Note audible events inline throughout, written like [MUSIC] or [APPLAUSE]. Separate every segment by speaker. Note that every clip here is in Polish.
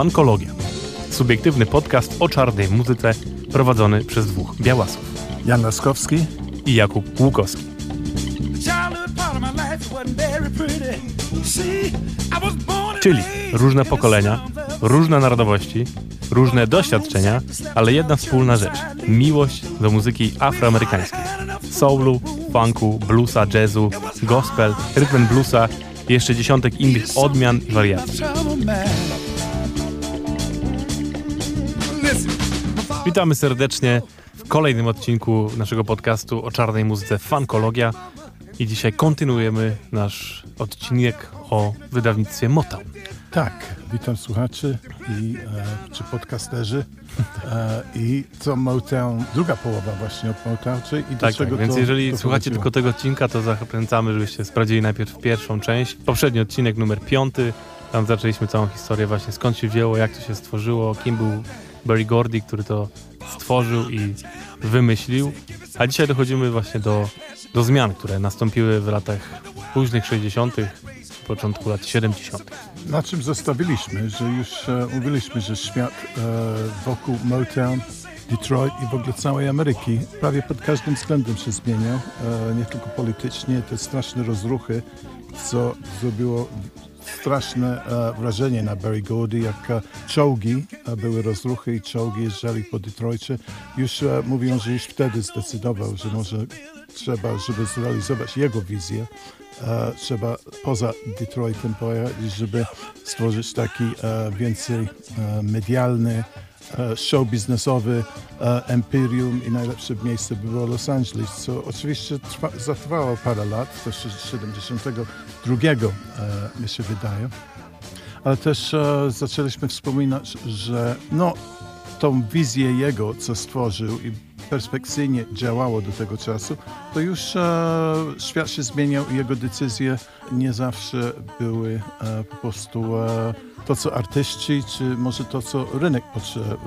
Speaker 1: Funkologia. Subiektywny podcast o czarnej muzyce prowadzony przez dwóch białasów.
Speaker 2: Jan Laskowski
Speaker 1: i Jakub Łukowski. Czyli różne pokolenia, różne narodowości, różne doświadczenia, ale jedna wspólna rzecz. Miłość do muzyki afroamerykańskiej. Soulu, funku, bluesa, jazzu, gospel, rytm bluesa i jeszcze dziesiątek innych odmian i wariacji. Witamy serdecznie w kolejnym odcinku naszego podcastu o czarnej muzyce Funkologia. I dzisiaj kontynuujemy nasz odcinek o wydawnictwie Motown.
Speaker 2: Tak, witam słuchaczy i e, czy podcasterzy e, i co Motown, druga połowa właśnie o Motown, czyli i do
Speaker 1: tak,
Speaker 2: czego
Speaker 1: tak, więc
Speaker 2: to,
Speaker 1: jeżeli
Speaker 2: to
Speaker 1: słuchacie tylko tego odcinka, to zachęcamy, żebyście sprawdzili najpierw pierwszą część. Poprzedni odcinek numer piąty, tam zaczęliśmy całą historię właśnie skąd się wzięło, jak to się stworzyło, kim był Barry Gordy, który to stworzył i wymyślił. A dzisiaj dochodzimy właśnie do, do zmian, które nastąpiły w latach późnych 60., początku lat 70.
Speaker 2: Na czym zostawiliśmy, że już e, mówiliśmy, że świat e, wokół Motown, Detroit i w ogóle całej Ameryki prawie pod każdym względem się zmieniał, e, nie tylko politycznie, te straszne rozruchy, co zrobiło straszne e, wrażenie na Barry Gordy, jak e, czołgi, e, były rozruchy i czołgi jeżdżali po Detroitie. Już mówią, że już wtedy zdecydował, że może trzeba, żeby zrealizować jego wizję, trzeba poza Detroitem pojechać, żeby stworzyć taki więcej medialny, show biznesowy, e, Empirium i najlepsze miejsce było Los Angeles, co oczywiście trwa, zatrwało parę lat, to 72 e, mi się wydaje. Ale też e, zaczęliśmy wspominać, że no, tą wizję jego, co stworzył i perspekcyjnie działało do tego czasu, to już e, świat się zmieniał i jego decyzje nie zawsze były e, po prostu e, to, co artyści, czy może to, co rynek,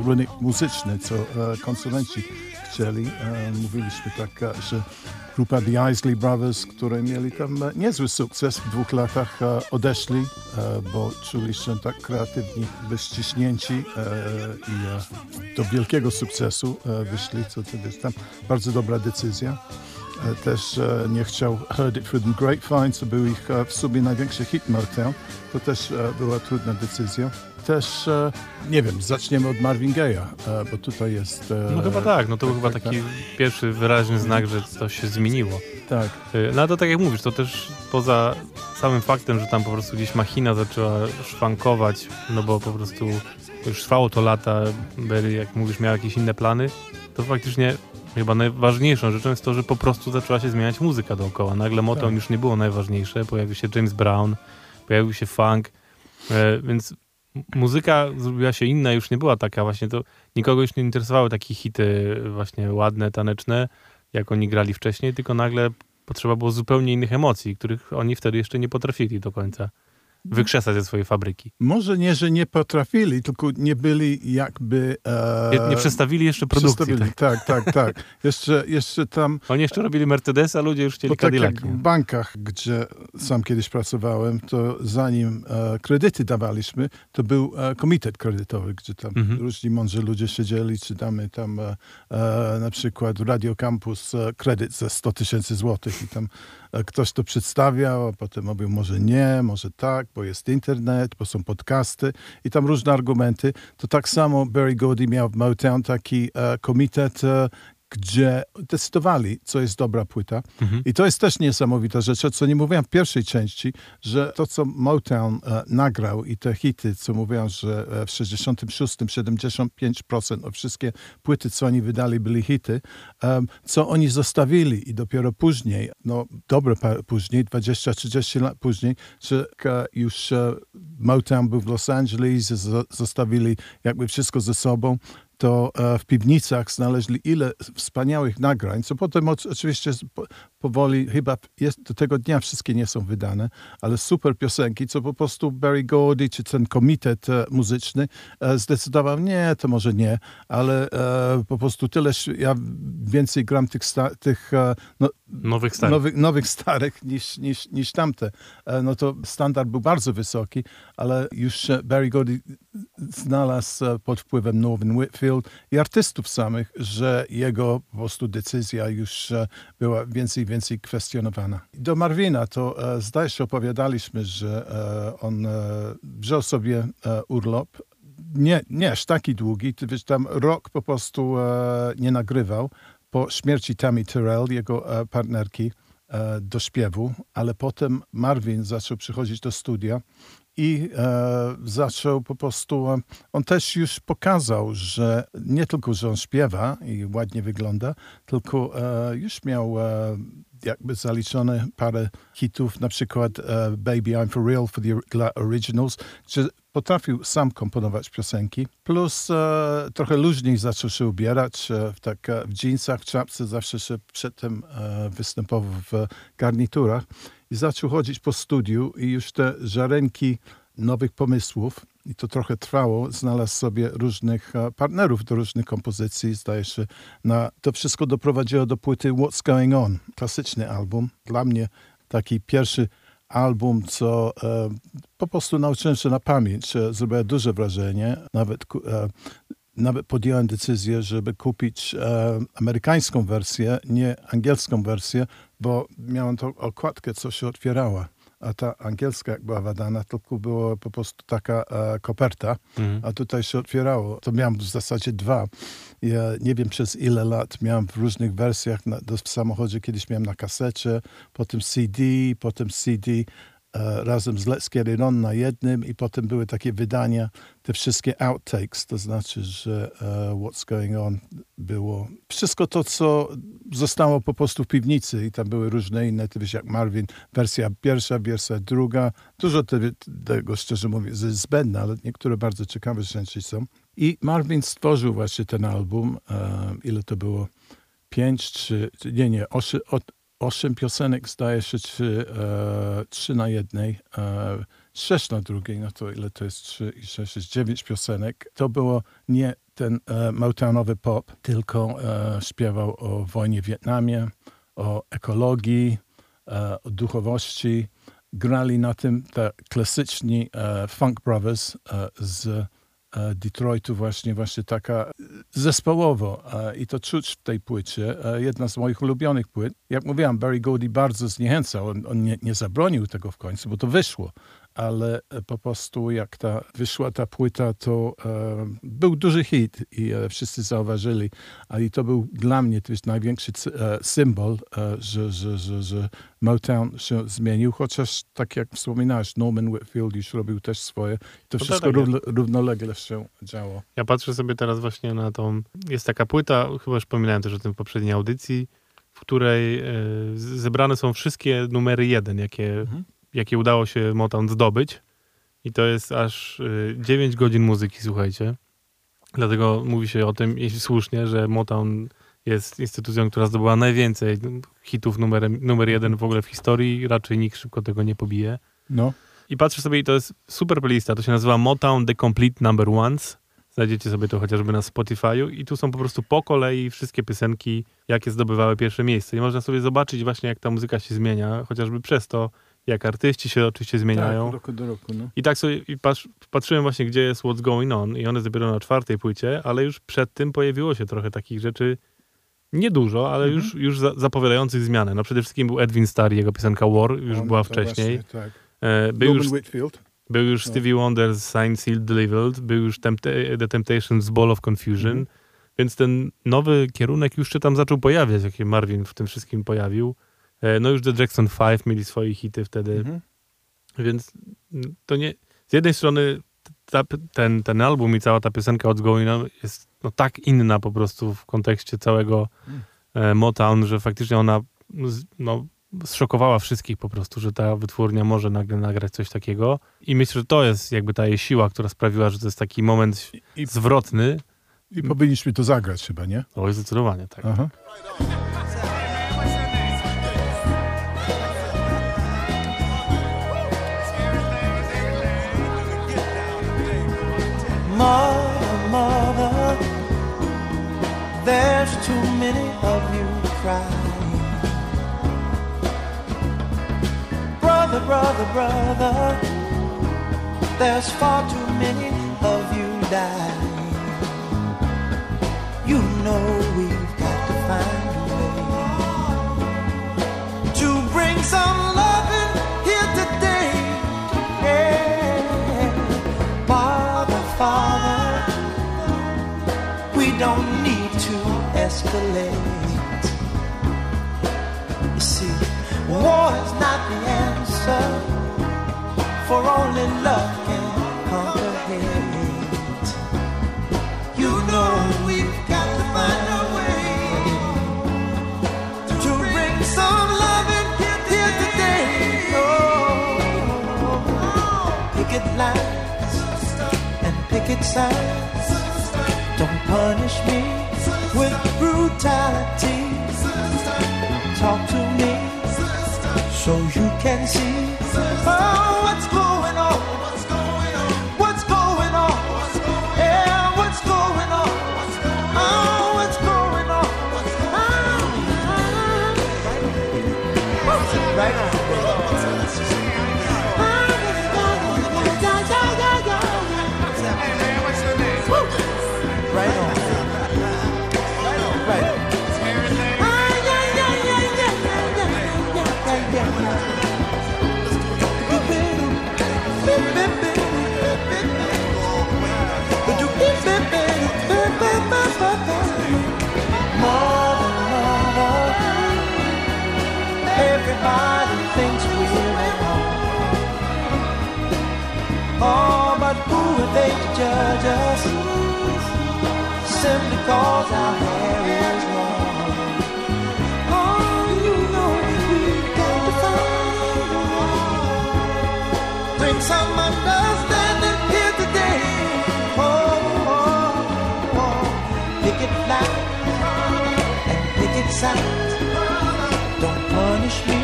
Speaker 2: rynek muzyczny, co e, konsumenci chcieli. E, mówiliśmy tak, e, że grupa The Isley Brothers, które mieli tam e, niezły sukces w dwóch latach, e, odeszli, e, bo czuli się tak kreatywni, wyściśnięci i do wielkiego sukcesu wyszli, co to jest tam bardzo dobra decyzja. Też e, nie chciał Heard It Through the Grapevine, co był ich e, w sobie największy hit Motown. To też e, była trudna decyzja. Też, nie wiem, zaczniemy od Marvin Gaye'a, bo tutaj jest...
Speaker 1: No chyba tak, no to był chyba
Speaker 2: tak,
Speaker 1: taki pierwszy wyraźny znak, że coś się zmieniło.
Speaker 2: Tak,
Speaker 1: No ale to tak jak mówisz, to też poza samym faktem, że tam po prostu gdzieś machina zaczęła szwankować, no bo po prostu już trwało to lata, Berry, jak mówisz, miał jakieś inne plany, to faktycznie chyba najważniejszą rzeczą jest to, że po prostu zaczęła się zmieniać muzyka dookoła. Nagle Motown
Speaker 2: Tak.
Speaker 1: już nie było najważniejsze, pojawił się James Brown, pojawił się funk, e, więc muzyka zrobiła się inna, już nie była taka właśnie, to nikogo już nie interesowały takie hity właśnie ładne, taneczne, jak oni grali wcześniej, tylko nagle potrzeba było zupełnie innych emocji, których oni wtedy jeszcze nie potrafili do końca wykrzesać ze swojej fabryki.
Speaker 2: może nie, że nie potrafili, tylko nie byli jakby... E,
Speaker 1: Nie, nie przestawili jeszcze produkcji.
Speaker 2: przestawili.
Speaker 1: Tak.
Speaker 2: Tak, tak, tak. Jeszcze, jeszcze tam [LAUGHS]
Speaker 1: Oni jeszcze robili Mercedesa, ludzie już chcieli
Speaker 2: tak
Speaker 1: Cadillac.
Speaker 2: jak w bankach, gdzie sam kiedyś pracowałem, to zanim e, kredyty dawaliśmy, to był e, komitet kredytowy, gdzie tam
Speaker 1: Mhm.
Speaker 2: różni mądrzy ludzie siedzieli, czy damy tam e, e, na przykład Radio Campus e, kredyt za 100 tysięcy złotych i tam ktoś to przedstawiał, a potem mówił może nie, może tak, bo jest internet, bo są podcasty i tam różne argumenty. To tak samo Barry Gordy miał w Motown taki e, komitet, e, gdzie decydowali, co jest dobra płyta.
Speaker 1: Mhm.
Speaker 2: I to jest też niesamowita rzecz, co nie mówiłem w pierwszej części, że to, co Motown e, nagrał i te hity, co mówią, że e, w 66 75% od wszystkie płyty, co oni wydali, byli hity, em, co oni zostawili i dopiero później, no dobre później, 20-30 lat później, że e, już e, Motown był w Los Angeles, zostawili jakby wszystko ze sobą, to e, w piwnicach znaleźli ile wspaniałych nagrań, co potem oc- oczywiście powoli, chyba jest, do tego dnia wszystkie nie są wydane, ale super piosenki, co po prostu Barry Gordy, czy ten komitet e, muzyczny e, zdecydował, nie, to może nie, ale e, po prostu tyle, ja więcej gram tych, sta, tych e, no,
Speaker 1: Nowych starych.
Speaker 2: nowych, nowych starych niż, niż, niż tamte. E, No to standard był bardzo wysoki, ale już Barry Gordy znalazł e, pod wpływem Norman Whitfield i artystów samych, że jego po prostu decyzja już była więcej więcej kwestionowana. Do Marvina to zdaje się opowiadaliśmy, że on wziął sobie urlop nie, nie aż taki długi, ty wiesz, tam rok po prostu nie nagrywał po śmierci Tammy Terrell, jego partnerki do śpiewu, ale potem Marvin zaczął przychodzić do studia i e, zaczął po prostu, e, on też już pokazał, że nie tylko, że on śpiewa i ładnie wygląda, tylko e, już miał e, jakby zaliczone parę hitów, na przykład e, Baby I'm For Real for the Originals, że potrafił sam komponować piosenki, plus e, trochę luźniej zaczął się ubierać, w, tak, w jeansach, czapce, zawsze się przedtem występował w garniturach i zaczął chodzić po studiu i już te żarenki nowych pomysłów, i to trochę trwało, znalazł sobie różnych e, partnerów do różnych kompozycji, zdaje się. Na, to wszystko doprowadziło do płyty What's Going On, klasyczny album. Dla mnie taki pierwszy album, co e, po prostu nauczyłem się na pamięć. Zrobiło duże wrażenie. Nawet e, nawet podjąłem decyzję, żeby kupić e, amerykańską wersję, nie angielską wersję, bo miałem tą okładkę, co się otwierała. A ta angielska, jak była wadana, tylko była po prostu taka e, koperta, mhm. a tutaj się otwierało. To miałem w zasadzie dwa. Ja nie wiem przez ile lat miałem w różnych wersjach na, w samochodzie. Kiedyś miałem na kasecie, potem CD, potem CD razem z Let's Get It On na jednym i potem były takie wydania, te wszystkie outtakes, to znaczy, że uh, What's Going On było wszystko to, co zostało po prostu w piwnicy i tam były różne inne, ty wiesz, jak Marvin, wersja pierwsza, wersja druga, dużo te, tego, szczerze mówiąc, jest zbędne, ale niektóre bardzo ciekawe rzeczy są. I Marvin stworzył właśnie ten album, uh, ile to było? Pięć, czy, nie, nie, osiem, osiem piosenek zdaje się e, trzy na jednej, e, sześć na drugiej, no to ile to jest trzy i sześć, jest dziewięć piosenek. To było nie ten e, Motownowy pop, tylko e, śpiewał o wojnie w Wietnamie, o ekologii, e, o duchowości. Grali na tym te klasyczni e, Funk Brothers e, z Detroitu właśnie, właśnie taka zespołowo e, i to czuć w tej płycie. E, jedna z moich ulubionych płyt. Jak mówiłam, Barry Gordy bardzo zniechęcał. On, on nie, nie zabronił tego w końcu, bo to wyszło ale po prostu jak ta wyszła ta płyta, to e, był duży hit i e, wszyscy zauważyli, ale to był dla mnie jest największy e, symbol, e, że, że, że, że Motown się zmienił, chociaż tak jak wspominałeś, Norman Whitfield już robił też swoje. To, to wszystko tak równo, równolegle się działo.
Speaker 1: Ja patrzę sobie teraz właśnie na tą, jest taka płyta, chyba już wspominałem też o tym w poprzedniej audycji, w której e, zebrane są wszystkie numery jeden, jakie mhm jakie udało się Motown zdobyć. I to jest aż 9 y, godzin muzyki, słuchajcie. Dlatego mówi się o tym, jeśli słusznie, że Motown jest instytucją, która zdobyła najwięcej hitów numerem, numer jeden w ogóle w historii. Raczej nikt szybko tego nie pobije.
Speaker 2: No.
Speaker 1: I patrzę sobie i to jest super playlista. To się nazywa Motown The Complete Number Ones. Znajdziecie sobie to chociażby na Spotify'u i tu są po prostu po kolei wszystkie piosenki, jakie zdobywały pierwsze miejsce. I można sobie zobaczyć właśnie, jak ta muzyka się zmienia, chociażby przez to, jak artyści się oczywiście zmieniają.
Speaker 2: Tak, roku do roku, no.
Speaker 1: I tak sobie i patrz, patrzyłem właśnie, gdzie jest What's Going On i one dopiero na czwartej płycie, ale już przed tym pojawiło się trochę takich rzeczy, niedużo, ale mhm. już, już za, zapowiadających zmianę. No przede wszystkim był Edwin Starr, jego piosenka War już On, była wcześniej. Właśnie, tak.
Speaker 2: e, był, już, Whitfield.
Speaker 1: był już no. Stevie Wonder z Signed, Sealed, Delivered, był już Tempt The Temptations Ball of Confusion, mhm. więc ten nowy kierunek już się tam zaczął pojawiać, jaki Marvin w tym wszystkim pojawił. E, no już The Jackson 5 mieli swoje hity wtedy, mhm. więc to nie... Z jednej strony ta, ten, ten album i cała ta piosenka od Going On jest no, tak inna po prostu w kontekście całego mm. Motown, że faktycznie ona no, zszokowała wszystkich po prostu, że ta wytwórnia może nagle nagrać coś takiego. I myślę, że to jest jakby ta jej siła, która sprawiła, że to jest taki moment I, zwrotny.
Speaker 2: I powinniśmy to zagrać chyba, nie?
Speaker 1: O, zdecydowanie, tak. Aha. Brother, brother, there's far too many of you
Speaker 3: die. You know we've got to find a way to bring some loving here today. Yeah. Father, Father, we don't need to escalate. You see, war is not the answer, for only love can conquer hate. You know we've got to find a way to bring some love and loving here today. Oh, picket lines and picket signs. Don't punish me with brutality. Talk to me so you can see oh, what's going. Judge us? Simply cause our hair is long. Oh, you know we've got to find. Bring some understanding here today. Oh, oh, oh. picket line and picket signs. Don't punish me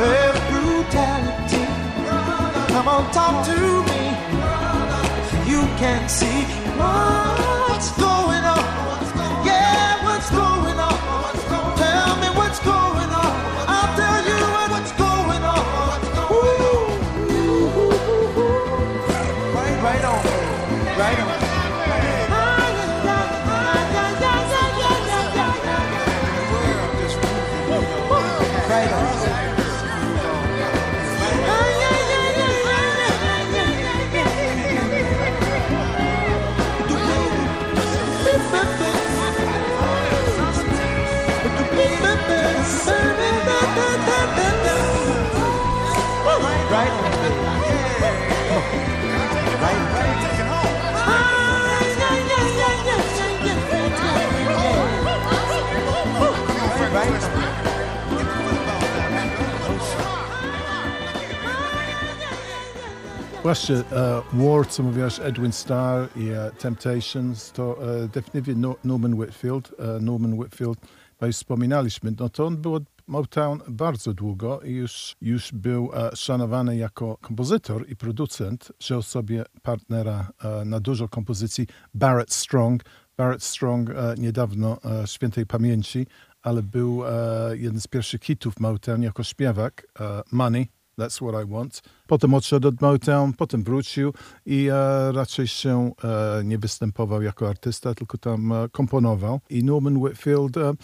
Speaker 3: with brutality. Come on, talk to me. You can see what's going on.
Speaker 2: Właśnie, e, War, co mówiłaś, Edwin Starr i e, Temptations, to e, definitywnie no, Norman Whitfield. E, Norman Whitfield, bo już wspominaliśmy, no to on był od Motown bardzo długo i już, już był e, szanowany jako kompozytor i producent. Wziął sobie partnera na dużo kompozycji, Barrett Strong. Barrett Strong niedawno świętej pamięci, ale był jeden z pierwszych hitów Motown jako śpiewak, Money. That's what I want. Potem odszedł od Motown, potem wrócił i e, raczej się e, nie występował jako artysta, tylko tam e, komponował. I Norman Whitfield e,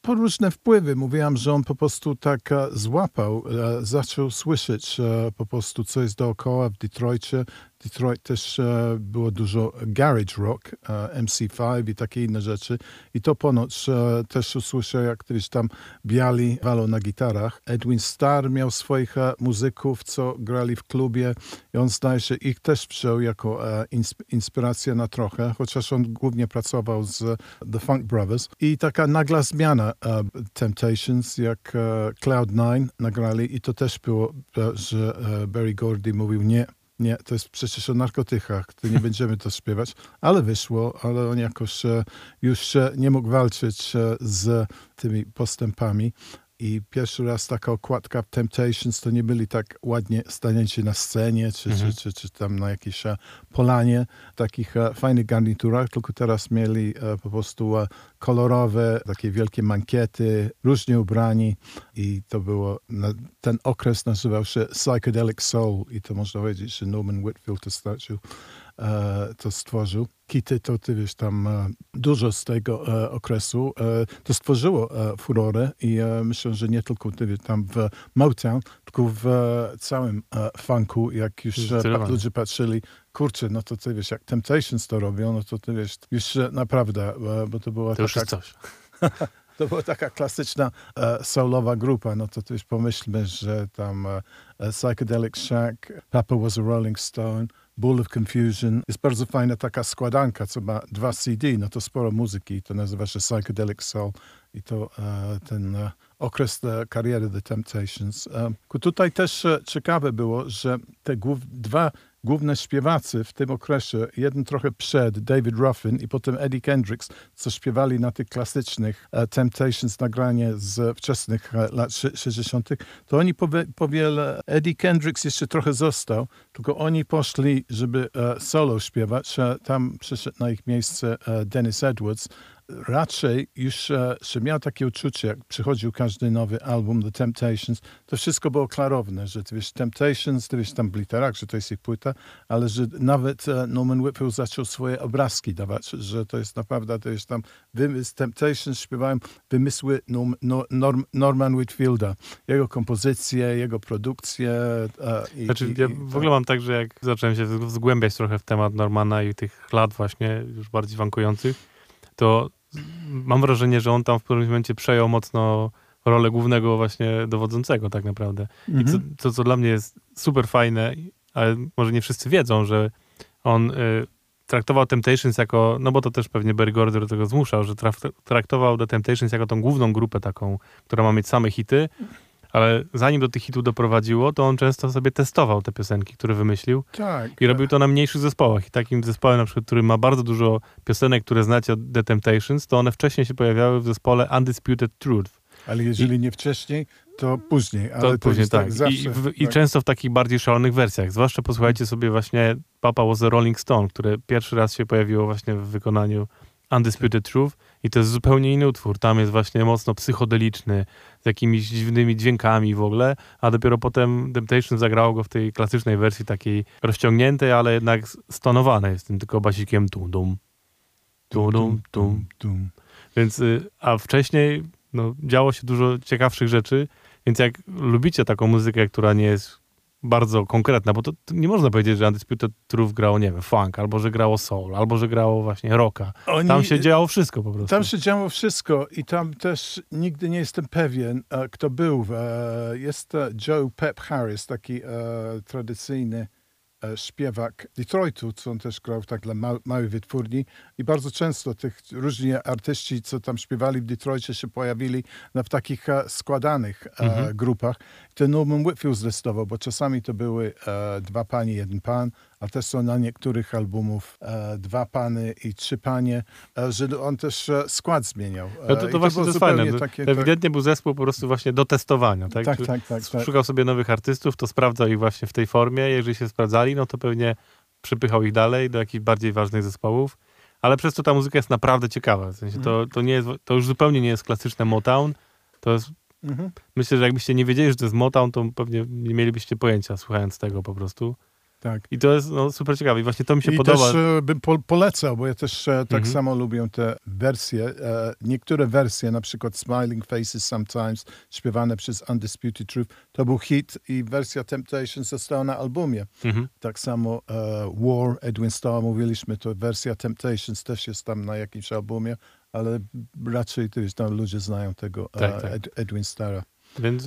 Speaker 2: po różne wpływy. Mówiłam, że on po prostu tak e, złapał, e, zaczął słyszeć po prostu, co jest dookoła w Detroitie. Detroit też e, było dużo garage rock, e, MC5 i takie inne rzeczy. I to ponoć e, też usłyszał, jak kiedyś tam biali walą na gitarach. Edwin Starr miał swoich muzyków, co grali w klubie i on zdaje się ich też wziął jako insp- inspirację na trochę, chociaż on głównie pracował z The Funk Brothers. I taka nagla zmiana Temptations, jak e, Cloud9 nagrali i to też było, że Barry Gordy mówił nie, nie, to jest przecież o narkotykach, to nie będziemy to śpiewać, ale wyszło, ale on jakoś e, już e, nie mógł walczyć e, z tymi postępami. I pierwszy raz taka okładka Temptations to nie byli tak ładnie stanięci na scenie, czy,
Speaker 1: Mhm.
Speaker 2: czy, czy, czy tam na jakiejś e, polanie, takich e, fajnych garniturach, tylko teraz mieli e, po prostu kolorowe, takie wielkie mankiety, różnie ubrani i to było, ten okres nazywał się Psychedelic Soul i to można powiedzieć, że Norman Whitfield dostarczył e, to stworzył. Kity to, ty wiesz, tam e, dużo z tego e, okresu e, to stworzyło e, furorę i e, myślę, że nie tylko ty wiesz, tam w Motown, tylko w e, całym e, funku, jak już e, pa, ludzie patrzyli, kurczę, no to ty wiesz, jak Temptations to robią, no to ty wiesz, już e, naprawdę, e, bo to była
Speaker 1: To już
Speaker 2: taka
Speaker 1: coś. [LAUGHS]
Speaker 2: to była taka klasyczna e, soulowa grupa, no to też pomyślmy, że tam e, e, Psychedelic Shack, Papa was a Rolling Stone, Bull of Confusion. Jest bardzo fajna taka składanka, co ma dwa CD, no to sporo muzyki, to nazywa się Psychedelic Soul i to e, ten e, okres e, kariery The Temptations. Tutaj też ciekawe było, że te dwa główne śpiewacy w tym okresie, jeden trochę przed, David Ruffin i potem Eddie Kendricks, co śpiewali na tych klasycznych e, Temptations nagranie z wczesnych e, lat szy- 60., to oni powie, powiele, Eddie Kendricks jeszcze trochę został, tylko oni poszli, żeby e, solo śpiewać, tam przyszedł na ich miejsce Dennis Edwards, raczej już e, że miał takie uczucie, jak przychodził każdy nowy album The Temptations, to wszystko było klarowne, że ty wiesz, Temptations, ty wiesz tam w literach, że to jest ich płyta, ale że nawet e, Norman Whitfield zaczął swoje obrazki dawać, że to jest naprawdę, to jest tam wymysł, Temptations śpiewałem wymysły Norm, Nor- Norm, Norman Whitfielda, jego kompozycje, jego produkcje. E, i,
Speaker 1: Znaczy,
Speaker 2: i,
Speaker 1: ja
Speaker 2: i,
Speaker 1: w ogóle mam tak, że jak zacząłem się zgłębiać trochę w temat Normana i tych lat właśnie już bardziej wankujących, to mam wrażenie, że on tam w pewnym momencie przejął mocno rolę głównego właśnie dowodzącego tak naprawdę. I co,
Speaker 2: Mhm.
Speaker 1: co, co dla mnie jest super fajne, ale może nie wszyscy wiedzą, że on y, traktował Temptations jako, no bo to też pewnie Barry Gordy do tego zmuszał, że traf, traktował The Temptations jako tą główną grupę taką, która ma mieć same hity, ale zanim do tych hitów doprowadziło, to on często sobie testował te piosenki, które wymyślił
Speaker 2: tak.
Speaker 1: i robił to na mniejszych zespołach. I takim zespołem na przykład, który ma bardzo dużo piosenek, które znacie od The Temptations, to one wcześniej się pojawiały w zespole Undisputed Truth.
Speaker 2: Ale jeżeli nie wcześniej, to później. Ale
Speaker 1: To,
Speaker 2: to
Speaker 1: później
Speaker 2: jest
Speaker 1: tak.
Speaker 2: zawsze,
Speaker 1: I, w, I
Speaker 2: tak.
Speaker 1: często w takich bardziej szalonych wersjach. Zwłaszcza posłuchajcie sobie właśnie Papa was a Rolling Stone, które pierwszy raz się pojawiło właśnie w wykonaniu Undisputed Truth i to jest zupełnie inny utwór. Tam jest właśnie mocno psychodeliczny, z jakimiś dziwnymi dźwiękami w ogóle, a dopiero potem Temptation zagrało go w tej klasycznej wersji takiej rozciągniętej, ale jednak stonowanej, z tym tylko basikiem tum dum, tum dum, tum.
Speaker 2: tum.
Speaker 1: Więc, y, a wcześniej no, działo się dużo ciekawszych rzeczy, więc jak lubicie taką muzykę, która nie jest bardzo konkretna, bo to, to nie można powiedzieć, że Undisputed Truth grało, nie wiem, funk, albo że grało soul, albo że grało właśnie rocka.
Speaker 2: Oni,
Speaker 1: Tam się działo wszystko po prostu.
Speaker 2: Tam się działo wszystko i tam też nigdy nie jestem pewien, e, kto był. E, Jest e, Joe Pep Harris, taki tradycyjny śpiewak Detroitu, co on też grał tak dla ma- małej wytwórni i bardzo często tych różni artyści, co tam śpiewali w Detroicie się pojawili na, w takich e, składanych e,
Speaker 1: Mhm.
Speaker 2: grupach. Ten Norman Whitfield zdecydował, bo czasami to były e, dwa panie, jeden pan, a też są na niektórych albumów e, dwa pany i trzy panie, e, że on też e, skład zmieniał. E,
Speaker 1: No to, to właśnie
Speaker 2: było
Speaker 1: to jest fajne.
Speaker 2: Takie-
Speaker 1: to ewidentnie był zespół po prostu właśnie do testowania. Tak,
Speaker 2: tak,
Speaker 1: Czy-
Speaker 2: tak, tak, tak.
Speaker 1: Szukał sobie nowych artystów, to sprawdzał ich właśnie w tej formie. Jeżeli się sprawdzali, no to pewnie przypychał ich dalej do jakichś bardziej ważnych zespołów. Ale przez to ta muzyka jest naprawdę ciekawa. W sensie to, to, nie jest, to już zupełnie nie jest klasyczne Motown. To jest,
Speaker 2: Mhm.
Speaker 1: myślę, że jakbyście nie wiedzieli, że to jest Motown, to pewnie nie mielibyście pojęcia słuchając tego po prostu.
Speaker 2: Tak.
Speaker 1: I to jest no, super ciekawe. I właśnie to mi się
Speaker 2: I
Speaker 1: podoba.
Speaker 2: też e, bym po, polecał, bo ja też e, tak
Speaker 1: Mhm.
Speaker 2: samo lubię te wersje. E, niektóre wersje, na przykład Smiling Faces Sometimes, śpiewane przez Undisputed Truth, to był hit i wersja Temptation została na albumie.
Speaker 1: Mhm.
Speaker 2: Tak samo War, Edwin Starr, mówiliśmy, to wersja Temptations też jest tam na jakimś albumie, ale raczej to jest, tam ludzie znają tego
Speaker 1: Tak, tak.
Speaker 2: Ed, Edwin Starra.
Speaker 1: Więc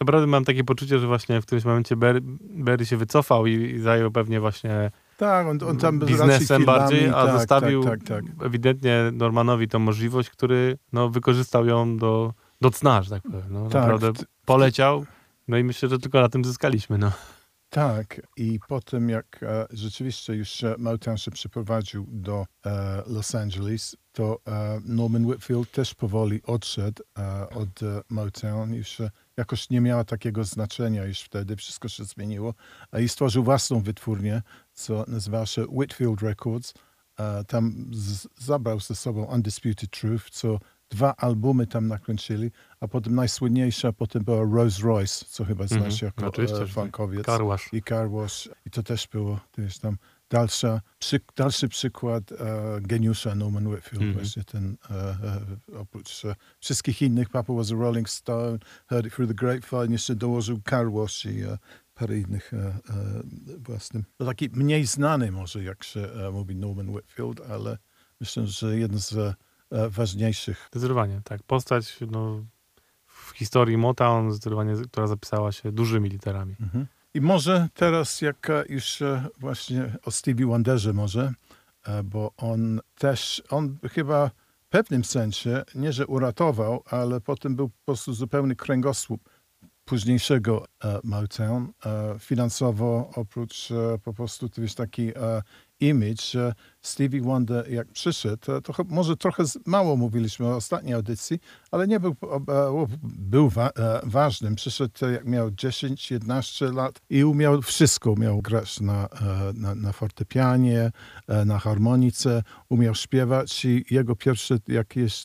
Speaker 1: naprawdę mam takie poczucie, że właśnie w którymś momencie Barry, Barry się wycofał i, i zajął pewnie właśnie
Speaker 2: Tak, on, on tam
Speaker 1: biznesem bardziej, a
Speaker 2: tak,
Speaker 1: zostawił
Speaker 2: Tak, tak, tak.
Speaker 1: ewidentnie Normanowi tą możliwość, który no, wykorzystał ją do, do cna, że tak powiem. No,
Speaker 2: Tak,
Speaker 1: naprawdę poleciał. No i myślę, że tylko na tym zyskaliśmy. No.
Speaker 2: Tak, i potem jak e, rzeczywiście już e, Motown się przeprowadził do e, Los Angeles, to e, Norman Whitfield też powoli odszedł e, od e, Motown. Już jakoś nie miała takiego znaczenia już wtedy, wszystko się zmieniło. I stworzył własną wytwórnię, co nazywała się Whitfield Records. Tam zabrał ze sobą Undisputed Truth, co dwa albumy tam nakręcili, a potem najsłynniejsza potem była Rose Royce, co chyba znasz
Speaker 1: Mhm,
Speaker 2: jako
Speaker 1: oczywiście,
Speaker 2: e,
Speaker 1: tak.
Speaker 2: funkowiec
Speaker 1: Karłasz.
Speaker 2: i Car Wash. I to też było, jest tam dalsza, przy, dalszy przykład e, geniusza Norman Whitfield,
Speaker 1: Mhm.
Speaker 2: właśnie ten, e, e, oprócz e, wszystkich innych, Papa was a Rolling Stone, Heard It Through the Grapevine, jeszcze dołożył Car Wash i e, parę innych e, własnym. To taki mniej znany może, jak się mówi Norman Whitfield, ale myślę, że jeden z ważniejszych.
Speaker 1: Zdecydowanie, tak. Postać no, w historii Motown, zdecydowanie, która zapisała się dużymi literami.
Speaker 2: Mhm. I może teraz, jak e, już właśnie o Stevie Wonderze może, e, bo on też, on chyba w pewnym sensie, nie że uratował, ale potem był po prostu zupełny kręgosłup późniejszego e, Motown. E, finansowo, oprócz e, po prostu to jest taki image, Stevie Wonder jak przyszedł, to może trochę mało mówiliśmy o ostatniej audycji, ale nie był, e, był wa, e, ważnym. Przyszedł jak miał 10-11 lat i umiał wszystko. Umiał grać na, e, na, na fortepianie, na harmonice, umiał śpiewać i jego pierwsze jakieś...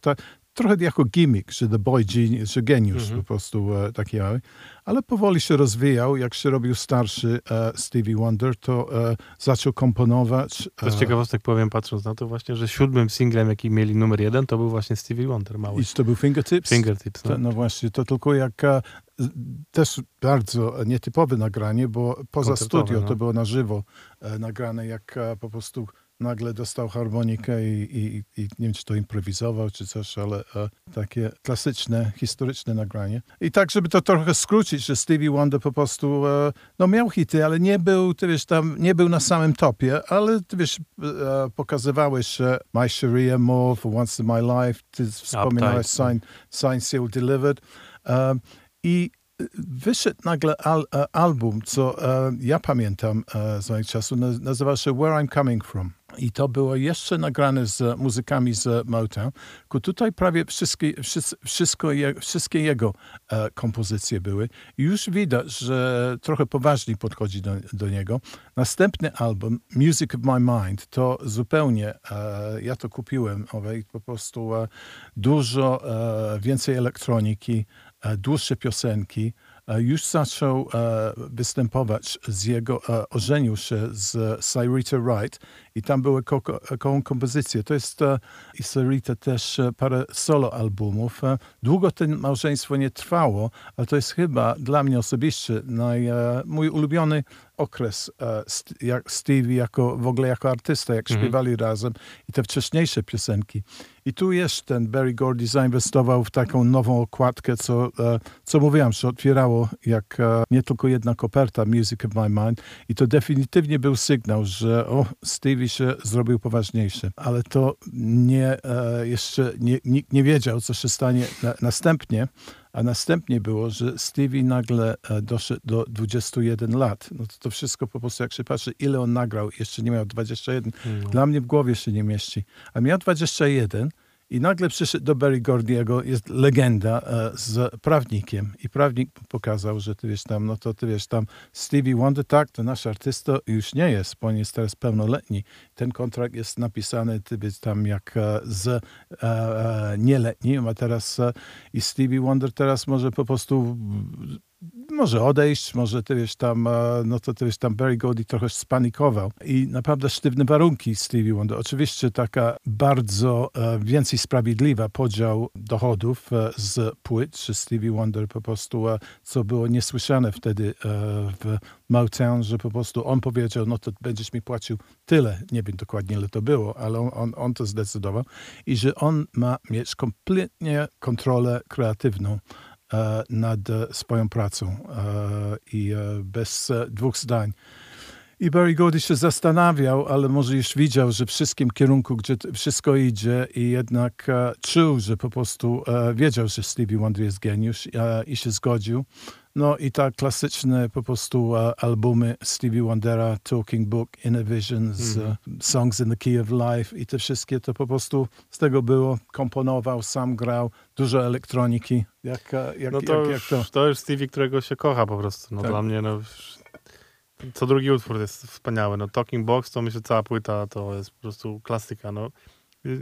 Speaker 2: trochę jako gimmick, że the boy genius, że geniusz
Speaker 1: Mhm.
Speaker 2: po prostu e, taki mały. Ale powoli się rozwijał. Jak się robił starszy e, Stevie Wonder, to e, zaczął komponować.
Speaker 1: To z
Speaker 2: e,
Speaker 1: ciekawostek powiem, patrząc na to właśnie, że siódmym singlem, jaki mieli numer jeden, to był właśnie Stevie Wonder, mały.
Speaker 2: I to był Fingertips?
Speaker 1: Fingertips.
Speaker 2: To,
Speaker 1: No.
Speaker 2: no właśnie, to tylko jak e, też bardzo nietypowe nagranie, bo poza
Speaker 1: Koncertowe,
Speaker 2: studio
Speaker 1: no.
Speaker 2: to było na żywo e, nagrane, jak e, po prostu nagle dostał harmonikę i, i, i nie wiem, czy to improwizował, czy coś, ale e, takie klasyczne, historyczne nagranie. I tak, żeby to trochę skrócić, że Stevie Wonder po prostu, e, no miał hity, ale nie był, ty wiesz, tam, nie był na samym topie, ale ty wiesz, e, pokazywałeś e, My Sharia More, For Once in My Life, ty wspominałeś. Sign, Sign Seal Delivered. Um, I wyszedł nagle al, e, album, co e, ja pamiętam e, z moich czasów, naz- nazywał się Where I'm Coming From. I to było jeszcze nagrane z muzykami z Motown. Tutaj prawie wszystkie, wszys- wszystko wszystkie jego e, kompozycje były. Już widać, że trochę poważniej podchodzi do, do niego. Następny album, Music of My Mind, to zupełnie, e, ja to kupiłem, po prostu e, dużo więcej elektroniki, dłuższe piosenki. E, Już zaczął e, występować z jego, e, ożenił się z Cyrita Wright i tam były ko- koło kompozycje. To jest i Cyrita też parę solo albumów. Długo to małżeństwo nie trwało, ale to jest chyba dla mnie osobiście naj, mój ulubiony okres jak Stevie jako, w ogóle jako artysta, jak
Speaker 1: Mhm.
Speaker 2: śpiewali razem i te wcześniejsze piosenki. I tu jest ten Barry Gordy zainwestował w taką nową okładkę, co, e, co mówiłam, że otwierało jak e, nie tylko jedna koperta Music of My Mind i to definitywnie był sygnał, że o, Stevie się zrobił poważniejszy. Ale to nie, e, jeszcze nie, nikt nie wiedział, co się stanie na, następnie. A następnie było, że Stevie nagle e, doszedł do 21 lat. No to, to wszystko po prostu, jak się patrzy, ile on nagrał, jeszcze nie miał 21.
Speaker 1: No.
Speaker 2: Dla mnie w głowie się nie mieści. A miał 21 i nagle przyszedł do Barry Gordiego, jest legenda e, z prawnikiem. I prawnik pokazał, że ty wiesz tam, no to ty wiesz tam, Stevie Wonder, tak, to nasz artysta już nie jest, bo on jest teraz pełnoletni. Ten kontrakt jest napisany, ty wiesz tam, jak e, z e, nieletnim, a teraz i Stevie Wonder teraz może po prostu może odejść, może ty wiesz tam, e, no to ty wiesz tam Barry Gordy trochę spanikował. I naprawdę sztywne warunki Stevie Wonder. Oczywiście taka bardzo e, więcej sprawiedliwa podział dochodów e, z płyt, że Stevie Wonder po prostu, co było niesłyszane wtedy w Motown, że po prostu on powiedział, no to będziesz mi płacił tyle, nie wiem dokładnie ile to było, ale on, on, on to zdecydował. I że on ma mieć kompletnie kontrolę kreatywną nad e, swoją pracą e, i e, bez dwóch zdań. I Barry Gordy się zastanawiał, ale może już widział, że w wszystkim kierunku, gdzie wszystko idzie i jednak czuł, że po prostu wiedział, że Stevie Wonder jest geniusz i się zgodził. No i tak klasyczne po prostu e, albumy Stevie Wondera, Talking Book, Inner Visions,
Speaker 1: Mhm.
Speaker 2: e, Songs in the Key of Life i te wszystkie to po prostu z tego było. Komponował, sam grał, dużo elektroniki. Jak, e, jak,
Speaker 1: No to,
Speaker 2: jak, jak to?
Speaker 1: już, to już Stevie, którego się kocha po prostu. No
Speaker 2: Tak.
Speaker 1: dla mnie, no co drugi utwór jest wspaniały. No Talking Box to myślę cała płyta to jest po prostu klasyka. No.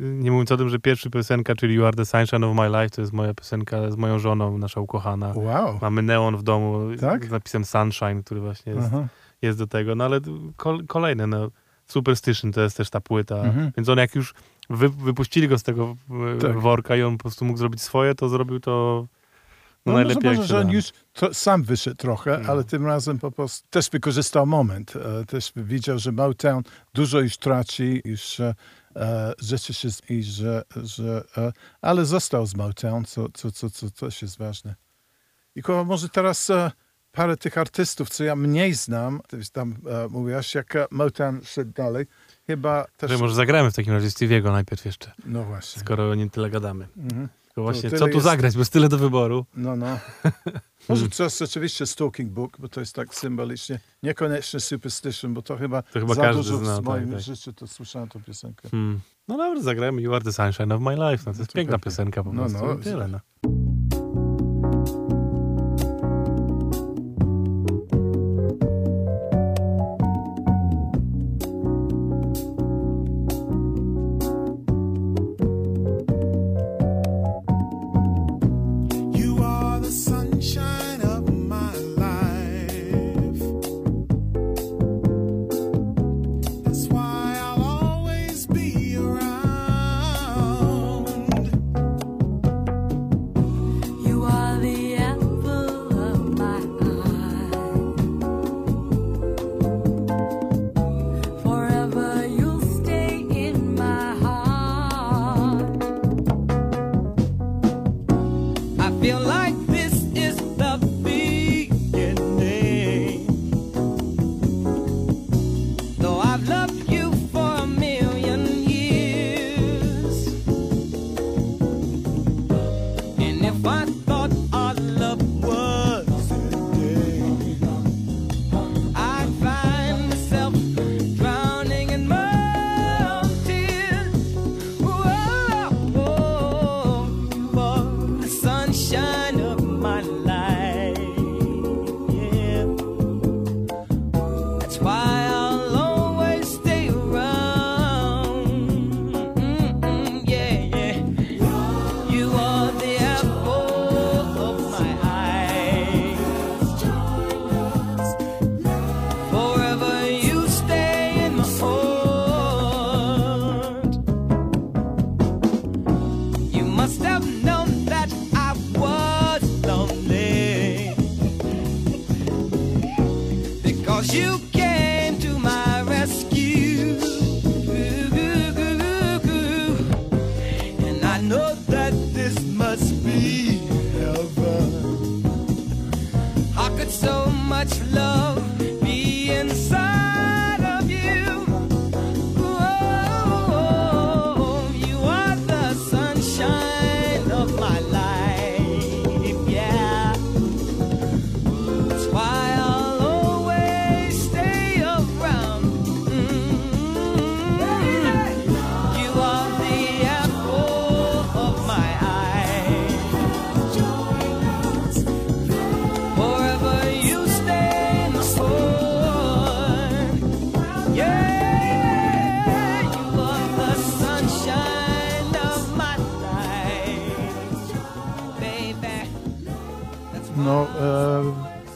Speaker 1: Nie mówiąc o tym, że pierwsza piosenka, czyli You Are the Sunshine of My Life, to jest moja piosenka z moją żoną, nasza ukochana.
Speaker 2: Wow.
Speaker 1: Mamy neon w domu
Speaker 2: Tak?
Speaker 1: z napisem Sunshine, który właśnie jest, jest do tego. No ale kol, kolejne, no.
Speaker 4: Superstition to jest też ta płyta,
Speaker 2: Mhm.
Speaker 4: więc on jak już wy, wypuścili go z tego e,
Speaker 2: Tak.
Speaker 4: worka i on po prostu mógł zrobić swoje, to zrobił to no,
Speaker 2: No,
Speaker 4: najlepiej
Speaker 2: może, że on już to, sam wyszedł trochę,
Speaker 4: No.
Speaker 2: ale tym razem po prostu też wykorzystał moment. E, też widział, że Motown dużo już traci, już e, rzeczy się, z- i że, że e, ale został z Motown, co, co, co, co też jest ważne. I koło może teraz e, parę tych artystów, co ja mniej znam, tam e, mówiłaś, jak e, Motown szedł dalej, chyba też...
Speaker 4: Że może zagramy w takim razie Stevie'ego najpierw jeszcze,
Speaker 2: No właśnie.
Speaker 4: skoro o nim tyle gadamy.
Speaker 2: Mhm.
Speaker 4: Tylko właśnie,
Speaker 2: tyle
Speaker 4: co tu
Speaker 2: jest-
Speaker 4: zagrać, bo jest tyle do wyboru.
Speaker 2: No, no. [LAUGHS] Może to jest rzeczywiście Stalking Book, bo to jest tak symbolicznie. Niekoniecznie Superstition, bo to chyba,
Speaker 4: To chyba
Speaker 2: za
Speaker 4: każdy
Speaker 2: dużo
Speaker 4: zna,
Speaker 2: w moim
Speaker 4: tak, tak.
Speaker 2: życiu to słyszałem tą piosenkę.
Speaker 4: Hmm. No dobra, zagrajmy You Are the Sunshine of My Life. No, to jest
Speaker 2: to
Speaker 4: piękna
Speaker 2: pewnie.
Speaker 4: piosenka po
Speaker 2: No,
Speaker 4: prostu.
Speaker 2: no,
Speaker 4: i tyle, no.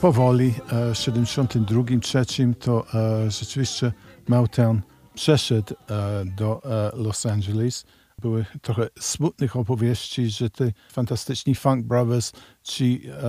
Speaker 2: Powoli, e, w 72, 3 to e, rzeczywiście Motown przeszedł e, do Los Angeles. Były trochę smutnych opowieści, że te fantastyczni Funk Brothers, ci e,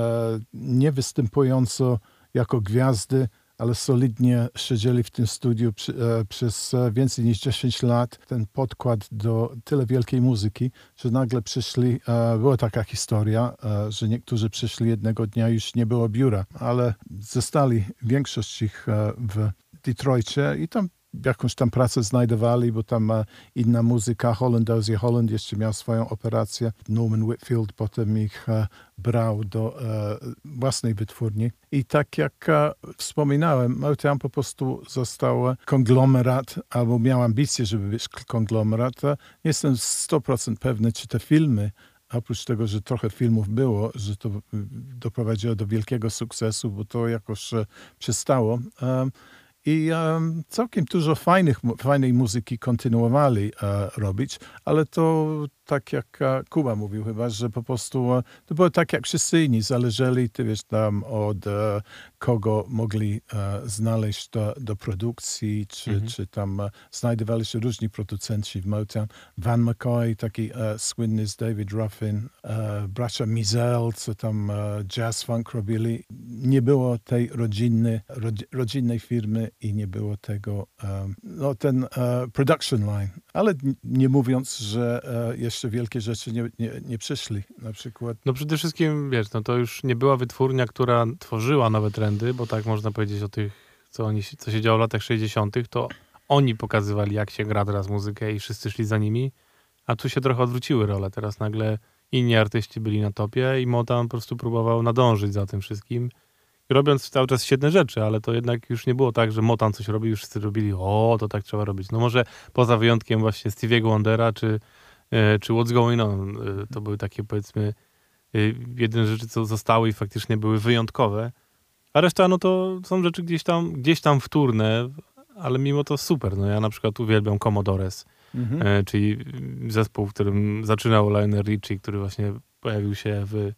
Speaker 2: nie występująco jako gwiazdy, ale solidnie siedzieli w tym studiu przy, e, przez e, więcej niż 10 lat. Ten podkład do tyle wielkiej muzyki, że nagle przyszli, e, była taka historia, e, że niektórzy przyszli jednego dnia, już nie było biura, ale zostali większość ich e, w Detroicie i tam jakąś tam pracę znajdowali, bo tam e, inna muzyka, Holland Ozzy Holland jeszcze miał swoją operację. Norman Whitfield potem ich e, brał do e, własnej wytwórni. I tak jak wspominałem, Motown po prostu został konglomerat, albo miał ambicje, żeby być konglomerat. Jestem 100% pewny, czy te filmy Oprócz tego, że trochę filmów było, że to y, doprowadziło do wielkiego sukcesu, bo to jakoś przestało. I em, całkiem dużo fajnych, fajnej muzyki kontynuowali e, robić, ale to tak jak e, Kuba mówił chyba, że po prostu e, to było tak jak wszyscy inni, zależeli, ty wiesz, tam od e, kogo mogli znaleźć do, do produkcji, czy,
Speaker 1: Mhm.
Speaker 2: czy tam znajdowali się różni producenci w Motown. Van McCoy, taki słynny z David Ruffin, bracia Mizell, co tam jazz funk robili. Nie było tej rodzinny, rodzi, rodzinnej firmy i nie było tego, no ten production line. Ale nie mówiąc, że e, jeszcze wielkie rzeczy nie, nie, nie przyszli. Na przykład
Speaker 1: No przede wszystkim, wiesz, no to już nie była wytwórnia, która tworzyła nowe trendy, bo tak można powiedzieć o tych, co, oni, co się działo w latach 60., to oni pokazywali, jak się gra teraz muzykę i wszyscy szli za nimi, a tu się trochę odwróciły role. Teraz nagle inni artyści byli na topie i Motown po prostu próbował nadążyć za tym wszystkim. Robiąc cały czas świetne rzeczy, ale to jednak już nie było tak, że Motown coś robił i wszyscy robili, o, to tak trzeba robić. No może poza wyjątkiem właśnie Stevie'ego Wondera czy, czy What's Going On, e, to były takie powiedzmy y, jedyne rzeczy, co zostały i faktycznie były wyjątkowe. A reszta, no to są rzeczy gdzieś tam, gdzieś tam wtórne, ale mimo to super. No ja na przykład uwielbiam Commodores,
Speaker 2: mhm.
Speaker 1: e, czyli zespół, w którym zaczynał Lionel Richie, który właśnie pojawił się w,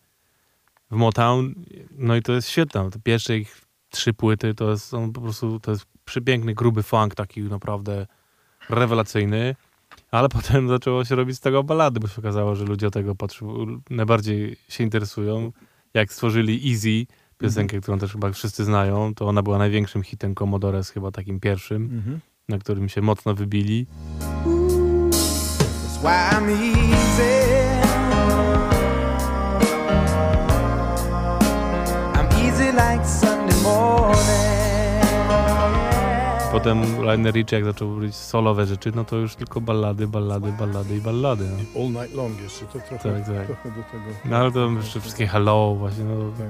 Speaker 1: w Motown. No i to jest świetne. Te pierwsze ich trzy płyty to jest, są po prostu, to jest przepiękny, gruby funk, taki naprawdę rewelacyjny. Ale potem zaczęło się robić z tego balady, bo się okazało, że ludzie o tego potrzebują, najbardziej się interesują. Jak stworzyli Easy, piosenkę, którą też chyba wszyscy znają, to ona była największym hitem Commodores, chyba takim pierwszym,
Speaker 2: Mhm.
Speaker 1: na którym się mocno wybili.
Speaker 3: That's
Speaker 1: Potem Lionel Richie, jak zaczął robić solowe rzeczy, no to już tylko ballady, ballady, ballady i ballady. No,
Speaker 2: All Night Long jeszcze, to trochę,
Speaker 1: Tak, tak.
Speaker 2: trochę do tego.
Speaker 1: no ale to jeszcze wszystkie Hello właśnie, no,
Speaker 2: Tak.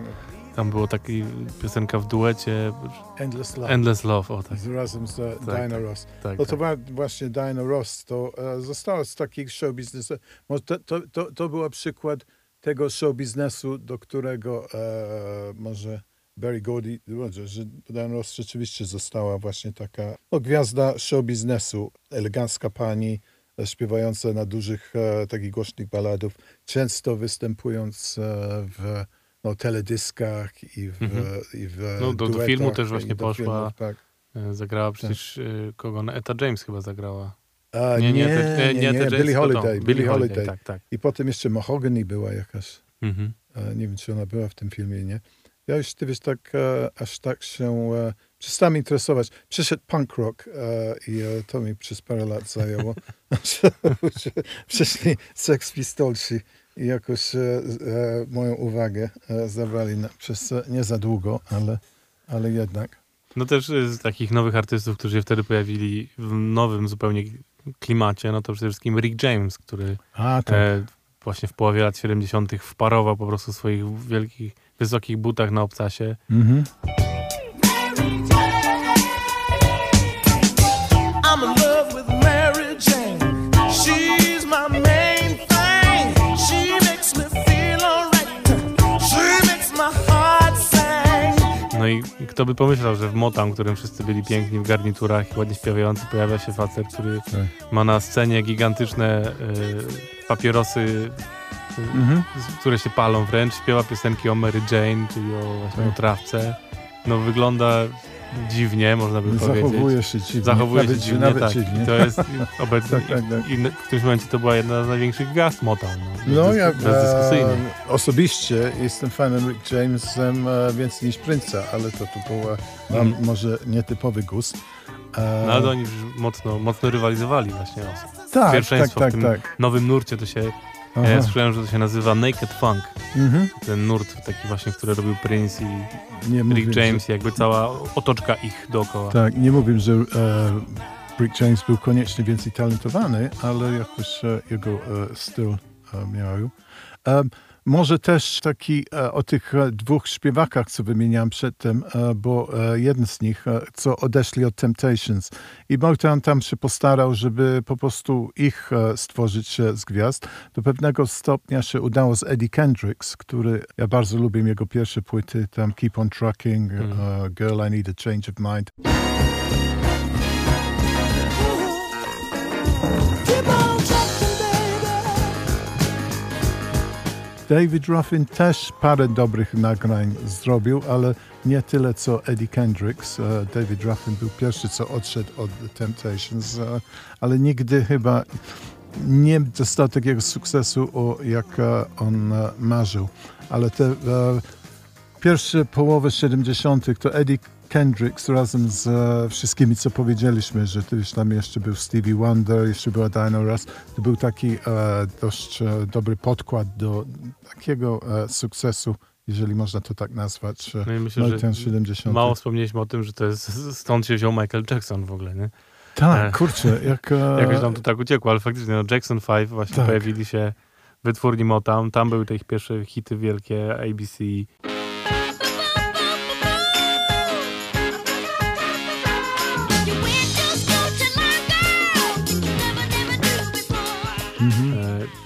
Speaker 1: tam było taki piosenka w duecie,
Speaker 2: Endless Love.
Speaker 1: Endless Love, o tak,
Speaker 2: z, razem z e,
Speaker 1: Tak,
Speaker 2: Diana
Speaker 1: tak.
Speaker 2: Ross.
Speaker 1: tak,
Speaker 2: No to
Speaker 1: tak.
Speaker 2: właśnie Diana Ross, to e, została z takich show biznesu. To, to, to, to był przykład tego show biznesu, do którego e, może Barry Gordy, że, że Diana Ross rzeczywiście została właśnie taka no, gwiazda show biznesu, elegancka pani, e, śpiewająca na dużych, e, takich głośnych baladów, często występując e, w no, teledyskach i w,
Speaker 1: Mhm.
Speaker 2: i w
Speaker 1: No, do- do
Speaker 2: duetach
Speaker 1: filmu też właśnie
Speaker 2: do
Speaker 1: poszła.
Speaker 2: filmów, tak.
Speaker 1: E, Zagrała przecież e, kogo? No, Eta James chyba zagrała.
Speaker 2: A,
Speaker 1: Nie, nie,
Speaker 2: nie,
Speaker 1: te-
Speaker 2: nie, nie,
Speaker 1: Etta James,
Speaker 2: Billie. Holiday, Billie Holiday.
Speaker 1: tak, tak.
Speaker 2: I potem jeszcze Mahogany była jakaś,
Speaker 1: Mhm.
Speaker 2: e, nie wiem czy ona była w tym filmie, nie? Ja już, ty wiesz, tak, e, aż tak się e, przestałem interesować. Przyszedł punk rock e, i e, to mi przez parę lat zajęło. [LAUGHS] Przyszli Sex Pistolsi i jakoś e, e, moją uwagę e, zabrali na, przez e, nie za długo, ale, ale jednak.
Speaker 1: No też z takich nowych artystów, którzy się wtedy pojawili w nowym zupełnie klimacie, no to przede wszystkim Rick James, który
Speaker 2: A, tak.
Speaker 1: właśnie w połowie lat 70. wparował po prostu swoich wielkich, wysokich butach na obcasie.
Speaker 2: Mhm.
Speaker 1: No i kto by pomyślał, że w Motown, w którym wszyscy byli piękni w garniturach i ładnie śpiewający, pojawia się facet, który
Speaker 2: Tak.
Speaker 1: ma na scenie gigantyczne e, papierosy,
Speaker 2: Mhm.
Speaker 1: które się palą wręcz, śpiewa piosenki o Mary Jane, czyli o, właśnie o
Speaker 2: Tak.
Speaker 1: trawce. No wygląda dziwnie, można by powiedzieć.
Speaker 2: Zachowuje się dziwnie.
Speaker 1: Zachowuje
Speaker 2: nawet,
Speaker 1: się dziwnie,
Speaker 2: nawet
Speaker 1: tak.
Speaker 2: dziwnie.
Speaker 1: I to jest obecnie, [LAUGHS]
Speaker 2: Tak, tak, tak.
Speaker 1: i w którymś momencie to była jedna z największych gwiazd Motown. No,
Speaker 2: No ja
Speaker 1: bezdyskusyjnie.
Speaker 2: e, osobiście jestem fanem Rick Jamesem e, więcej niż Prince'a, ale to, to był mam
Speaker 1: Mhm.
Speaker 2: może nietypowy gust. E,
Speaker 1: No ale oni już mocno, mocno rywalizowali właśnie
Speaker 2: tak, tak,
Speaker 1: pierwszeństwo
Speaker 2: tak,
Speaker 1: w tym
Speaker 2: tak.
Speaker 1: nowym nurcie. To się,
Speaker 2: Aha.
Speaker 1: ja słyszałem, że to się nazywa Naked Funk.
Speaker 2: Mhm.
Speaker 1: Ten nurt taki właśnie, który robił Prince i
Speaker 2: Nie mówię,
Speaker 1: Rick James, i jakby cała otoczka ich dookoła.
Speaker 2: Że, tak, nie mówię, że e, Rick James był koniecznie więcej talentowany, ale jakoś e, jego e, styl e, miał. E, może też taki e, o tych e, dwóch śpiewakach, co wymieniałem przedtem, e, bo jeden z nich, co odeszli od Temptations i Motown tam się postarał, żeby po prostu ich stworzyć z gwiazd. Do pewnego stopnia się udało z Eddie Kendricks, który, ja bardzo lubię jego pierwsze płyty, tam Keep on Trucking,
Speaker 1: Mm.
Speaker 2: Girl I Need a Change of Mind. David Ruffin też parę dobrych nagrań zrobił, ale nie tyle co Eddie Kendricks. E, David Ruffin był pierwszy, co odszedł od The Temptations, e, ale nigdy chyba nie dostał takiego sukcesu, o, jak e, on marzył. Ale te pierwsze połowy 70. to Eddie Kendricks razem z e, wszystkimi, co powiedzieliśmy, że już tam jeszcze był Stevie Wonder, jeszcze była Diana Ross. To był taki e, dość e, dobry podkład do takiego e, sukcesu, jeżeli można to tak nazwać. e,
Speaker 1: No i myślę, że
Speaker 2: 70.
Speaker 1: mało wspomnieliśmy o tym, że to jest stąd się wziął Michael Jackson w ogóle, nie?
Speaker 2: Tak,
Speaker 1: e,
Speaker 2: kurczę, jak... [LAUGHS]
Speaker 1: Jakoś nam to tak uciekło, ale faktycznie no Jackson 5 właśnie
Speaker 2: Tak.
Speaker 1: pojawili się wytwórni Motown. Tam były te ich pierwsze hity wielkie, ABC.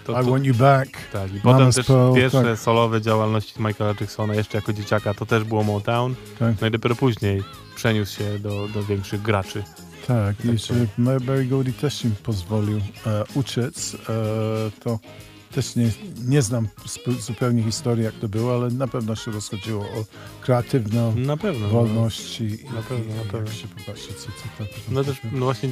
Speaker 1: E, to,
Speaker 2: I
Speaker 1: to,
Speaker 2: Want You Back.
Speaker 1: tak, i potem też
Speaker 2: Pearl,
Speaker 1: pierwsze
Speaker 2: tak.
Speaker 1: solowe działalności Michaela Jacksona jeszcze jako dzieciaka, to też było Motown.
Speaker 2: Tak.
Speaker 1: No i dopiero później przeniósł się do, do większych graczy.
Speaker 2: Tak,
Speaker 1: Tak,
Speaker 2: i
Speaker 1: tak.
Speaker 2: że Barry Gordy też im pozwolił e, uciec. E, to też nie, nie znam zupełnie historii, jak to było, ale na pewno się rozchodziło o kreatywną
Speaker 1: Na pewno.
Speaker 2: wolność i,
Speaker 1: Na pewno, na
Speaker 2: i
Speaker 1: pewno.
Speaker 2: jak się popatrzy, co, co to
Speaker 1: No też, no właśnie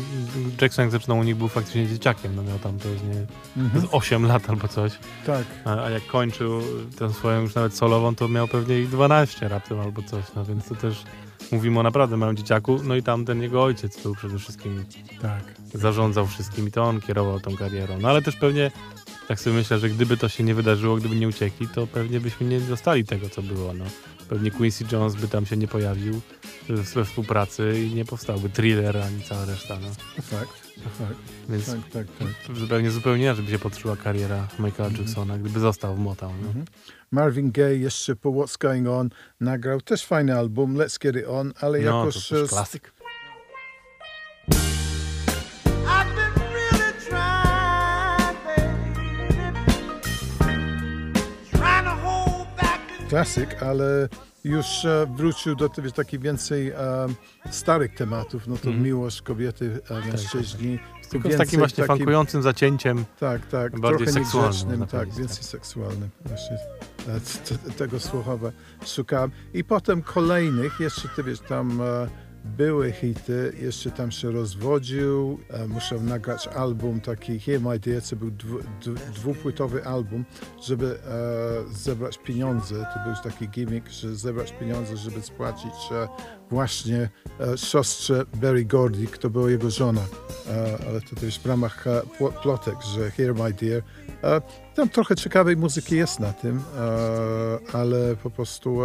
Speaker 1: Jackson jak zaczynał u nich był faktycznie dzieciakiem, no miał tam to jest nie,
Speaker 2: Mhm.
Speaker 1: z 8 lat albo coś,
Speaker 2: Tak,
Speaker 1: a, a jak kończył tę swoją już nawet solową, to miał pewnie i 12 raptem albo coś, no więc to też mówimy o naprawdę małym dzieciaku, no i tam ten jego ojciec był przede wszystkim,
Speaker 2: tak.
Speaker 1: zarządzał wszystkim i to on kierował tą karierą, no ale też pewnie tak sobie myślę, że gdyby to się nie wydarzyło, gdyby nie uciekli, to pewnie byśmy nie dostali tego, co było, no. Pewnie Quincy Jones by tam się nie pojawił we współpracy i nie powstałby thriller ani cała reszta, no.
Speaker 2: To fakt, to fakt.
Speaker 1: Więc
Speaker 2: Tak, tak, tak.
Speaker 1: zupełnie, zupełnie inaczej by się potoczyła kariera Michaela Jacksona, gdyby został w Motown. No.
Speaker 2: Mhm. Marvin Gaye jeszcze po What's Going On nagrał też fajny album, Let's Get It On, ale
Speaker 1: No, to
Speaker 2: jakoś...
Speaker 1: też
Speaker 2: e,
Speaker 1: klasyk.
Speaker 2: Klasyk, ale już e, wrócił do tych takich więcej e, starych tematów, no to
Speaker 1: Mhm.
Speaker 2: miłość kobiety, e, mężczyźni.
Speaker 1: Tylko z takim właśnie
Speaker 2: takim-
Speaker 1: funkującym zacięciem.
Speaker 2: Tak, tak,
Speaker 1: bardziej
Speaker 2: trochę
Speaker 1: seksualnym,
Speaker 2: tak, więcej seksualnym. Właśnie tego słowa szukałem. I potem kolejnych, jeszcze ty wiesz, tam e, były hity, jeszcze tam się rozwodził, e, musiał nagrać album taki Here My Dear, co był dwu, dwu, dwupłytowy album, żeby e, zebrać pieniądze. To był taki gimmick, że zebrać pieniądze, żeby spłacić e, właśnie siostrze Berry Gordy, to była jego żona. Ale to też w ramach plotek, że Here My Dear. Tam trochę ciekawej muzyki jest na tym, ale po prostu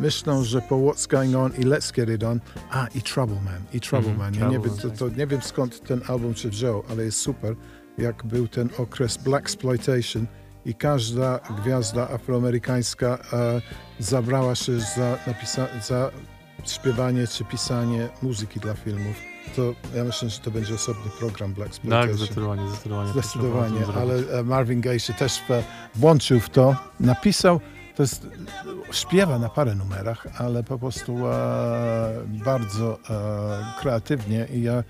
Speaker 2: myślą, że po What's Going On i Let's Get It On, a i Trouble Man, i Trouble
Speaker 1: Mhm,
Speaker 2: Man. Ja nie, wiem, to,
Speaker 1: Man,
Speaker 2: to nie wiem skąd ten album się wziął, ale jest super, jak był ten okres Black Exploitation i każda gwiazda afroamerykańska e, zabrała się za, napisa- za śpiewanie czy pisanie muzyki dla filmów. To ja myślę, że to będzie osobny program Black
Speaker 1: Tak,
Speaker 2: Exploitation.
Speaker 1: zdecydowanie, zdecydowanie.
Speaker 2: Zdecydowanie,
Speaker 1: tym zrobić.
Speaker 2: ale e, Marvin Gaye się też włączył w to, napisał, to jest, śpiewa na parę numerach, ale po prostu e, bardzo e, kreatywnie i ja e,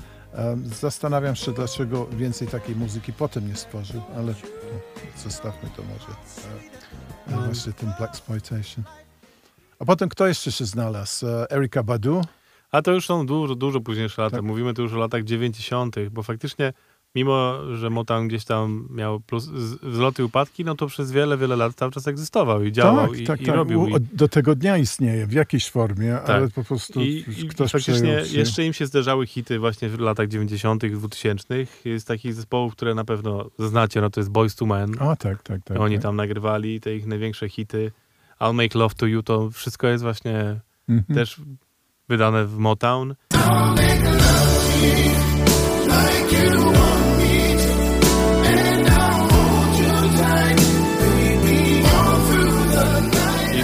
Speaker 2: zastanawiam się, dlaczego więcej takiej muzyki potem nie stworzył, ale no, zostawmy to może. E, e, właśnie ten Black Exploitation. A potem kto jeszcze się znalazł? E, Erika Badu?
Speaker 1: A to już są dużo, dużo późniejsze lata.
Speaker 2: Tak.
Speaker 1: Mówimy tu już o latach 90., bo faktycznie, mimo że Motown gdzieś tam miał plus, z- wzloty i upadki, no to przez wiele, wiele lat cały czas egzystował i działał
Speaker 2: tak,
Speaker 1: i,
Speaker 2: tak,
Speaker 1: i
Speaker 2: tak.
Speaker 1: robił.
Speaker 2: U- Do tego dnia istnieje w jakiejś formie, ale po prostu
Speaker 1: i,
Speaker 2: ktoś
Speaker 1: faktycznie
Speaker 2: przejął się.
Speaker 1: jeszcze im się zdarzały hity właśnie w latach 90., 2000. Jest takich zespołów, które na pewno znacie, no to jest Boys to Men.
Speaker 2: A, tak, tak, tak.
Speaker 1: Oni
Speaker 2: tak.
Speaker 1: tam nagrywali te ich największe hity. I'll Make Love to You, to wszystko jest właśnie
Speaker 2: Mhm.
Speaker 1: też wydane w Motown. I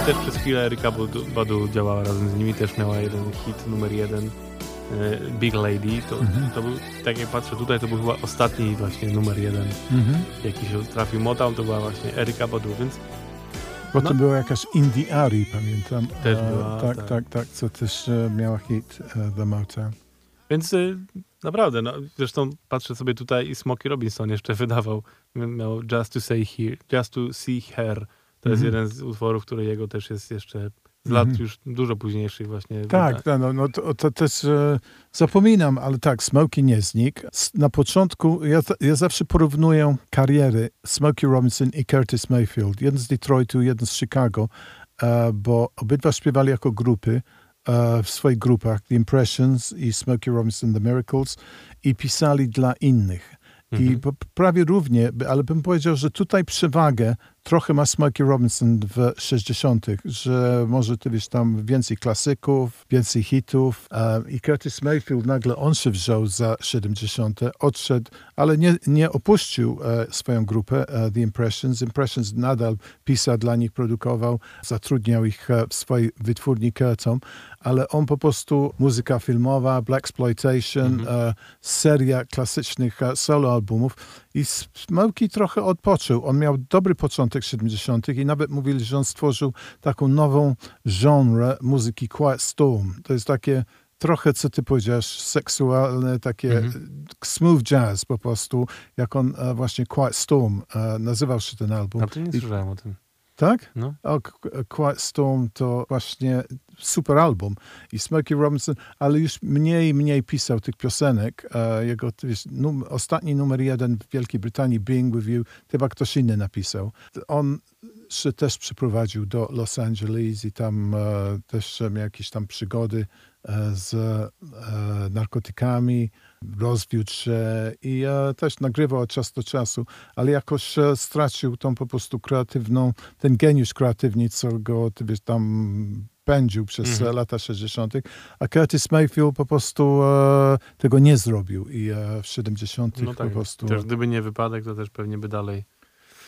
Speaker 1: też przez chwilę Erika Badu, działała razem z nimi, też miała jeden hit, numer jeden, e, Big Lady. To,
Speaker 2: Mhm.
Speaker 1: to był, tak jak patrzę tutaj, to był chyba ostatni właśnie numer jeden,
Speaker 2: Mhm.
Speaker 1: jaki się trafił Motown, to była właśnie Erika Badu, więc
Speaker 2: Potem
Speaker 1: No.
Speaker 2: była jakaś Indie Ari, pamiętam.
Speaker 1: Też
Speaker 2: E,
Speaker 1: była,
Speaker 2: Tak,
Speaker 1: tak.
Speaker 2: tak, tak, co też e, miała hit The Motown.
Speaker 1: Więc naprawdę, no, zresztą patrzę sobie tutaj i Smokey Robinson jeszcze wydawał, miał Just to Say Here, Just to See Her To jest
Speaker 2: Mhm.
Speaker 1: jeden z utworów, który jego też jest jeszcze z lat
Speaker 2: Mhm.
Speaker 1: już dużo późniejszych właśnie.
Speaker 2: Tak, no, no, no to, to też e, zapominam, ale tak, Smokey nie znikł. Na początku ja, ja zawsze porównuję kariery Smokey Robinson i Curtis Mayfield. Jeden z Detroitu, jeden z Chicago, e, bo obydwa śpiewali jako grupy e, w swoich grupach, The Impressions i Smokey Robinson The Miracles i pisali dla innych. I
Speaker 1: Mhm.
Speaker 2: p- prawie równie, ale bym powiedział, że tutaj przewagę trochę ma Smokey Robinson w 60., że może ty wiesz tam więcej klasyków, więcej hitów e, i Curtis Mayfield nagle on się wziął za 70., odszedł, ale nie, nie opuścił e, swoją grupę e, The Impressions. Impressions nadal pisał dla nich, produkował, zatrudniał ich e, w swojej wytwórni Curtom, ale on po prostu muzyka filmowa, Black Exploitation, e, seria klasycznych e, solo albumów i Smokey trochę odpoczął. On miał dobry początek 70. i nawet mówili, że on stworzył taką nową genre muzyki Quiet Storm. To jest takie trochę, co ty powiedziałeś, seksualne, takie
Speaker 1: Mhm.
Speaker 2: smooth jazz po prostu, jak on e, właśnie Quiet Storm e, nazywał się ten album.
Speaker 1: A to nie
Speaker 2: I-
Speaker 1: słyszałem o tym.
Speaker 2: tak?
Speaker 1: No.
Speaker 2: O, Qu- Quiet Storm to właśnie super album. I Smokey Robinson, ale już mniej mniej pisał tych piosenek. E, jego wiesz, num, ostatni numer jeden w Wielkiej Brytanii, Being With You, chyba ktoś inny napisał. On się też przyprowadził do Los Angeles i tam e, też miał jakieś tam przygody e, z narkotykami, rozwiódł się i też nagrywał od czasu do czasu, ale jakoś stracił tą po prostu kreatywną, ten geniusz kreatywny, co go wiesz, tam pędził przez
Speaker 1: Mhm.
Speaker 2: lata 60., a Curtis Mayfield po prostu e, tego nie zrobił i e, w 70.
Speaker 1: No tak,
Speaker 2: po prostu...
Speaker 1: też gdyby nie wypadek, to też pewnie by dalej.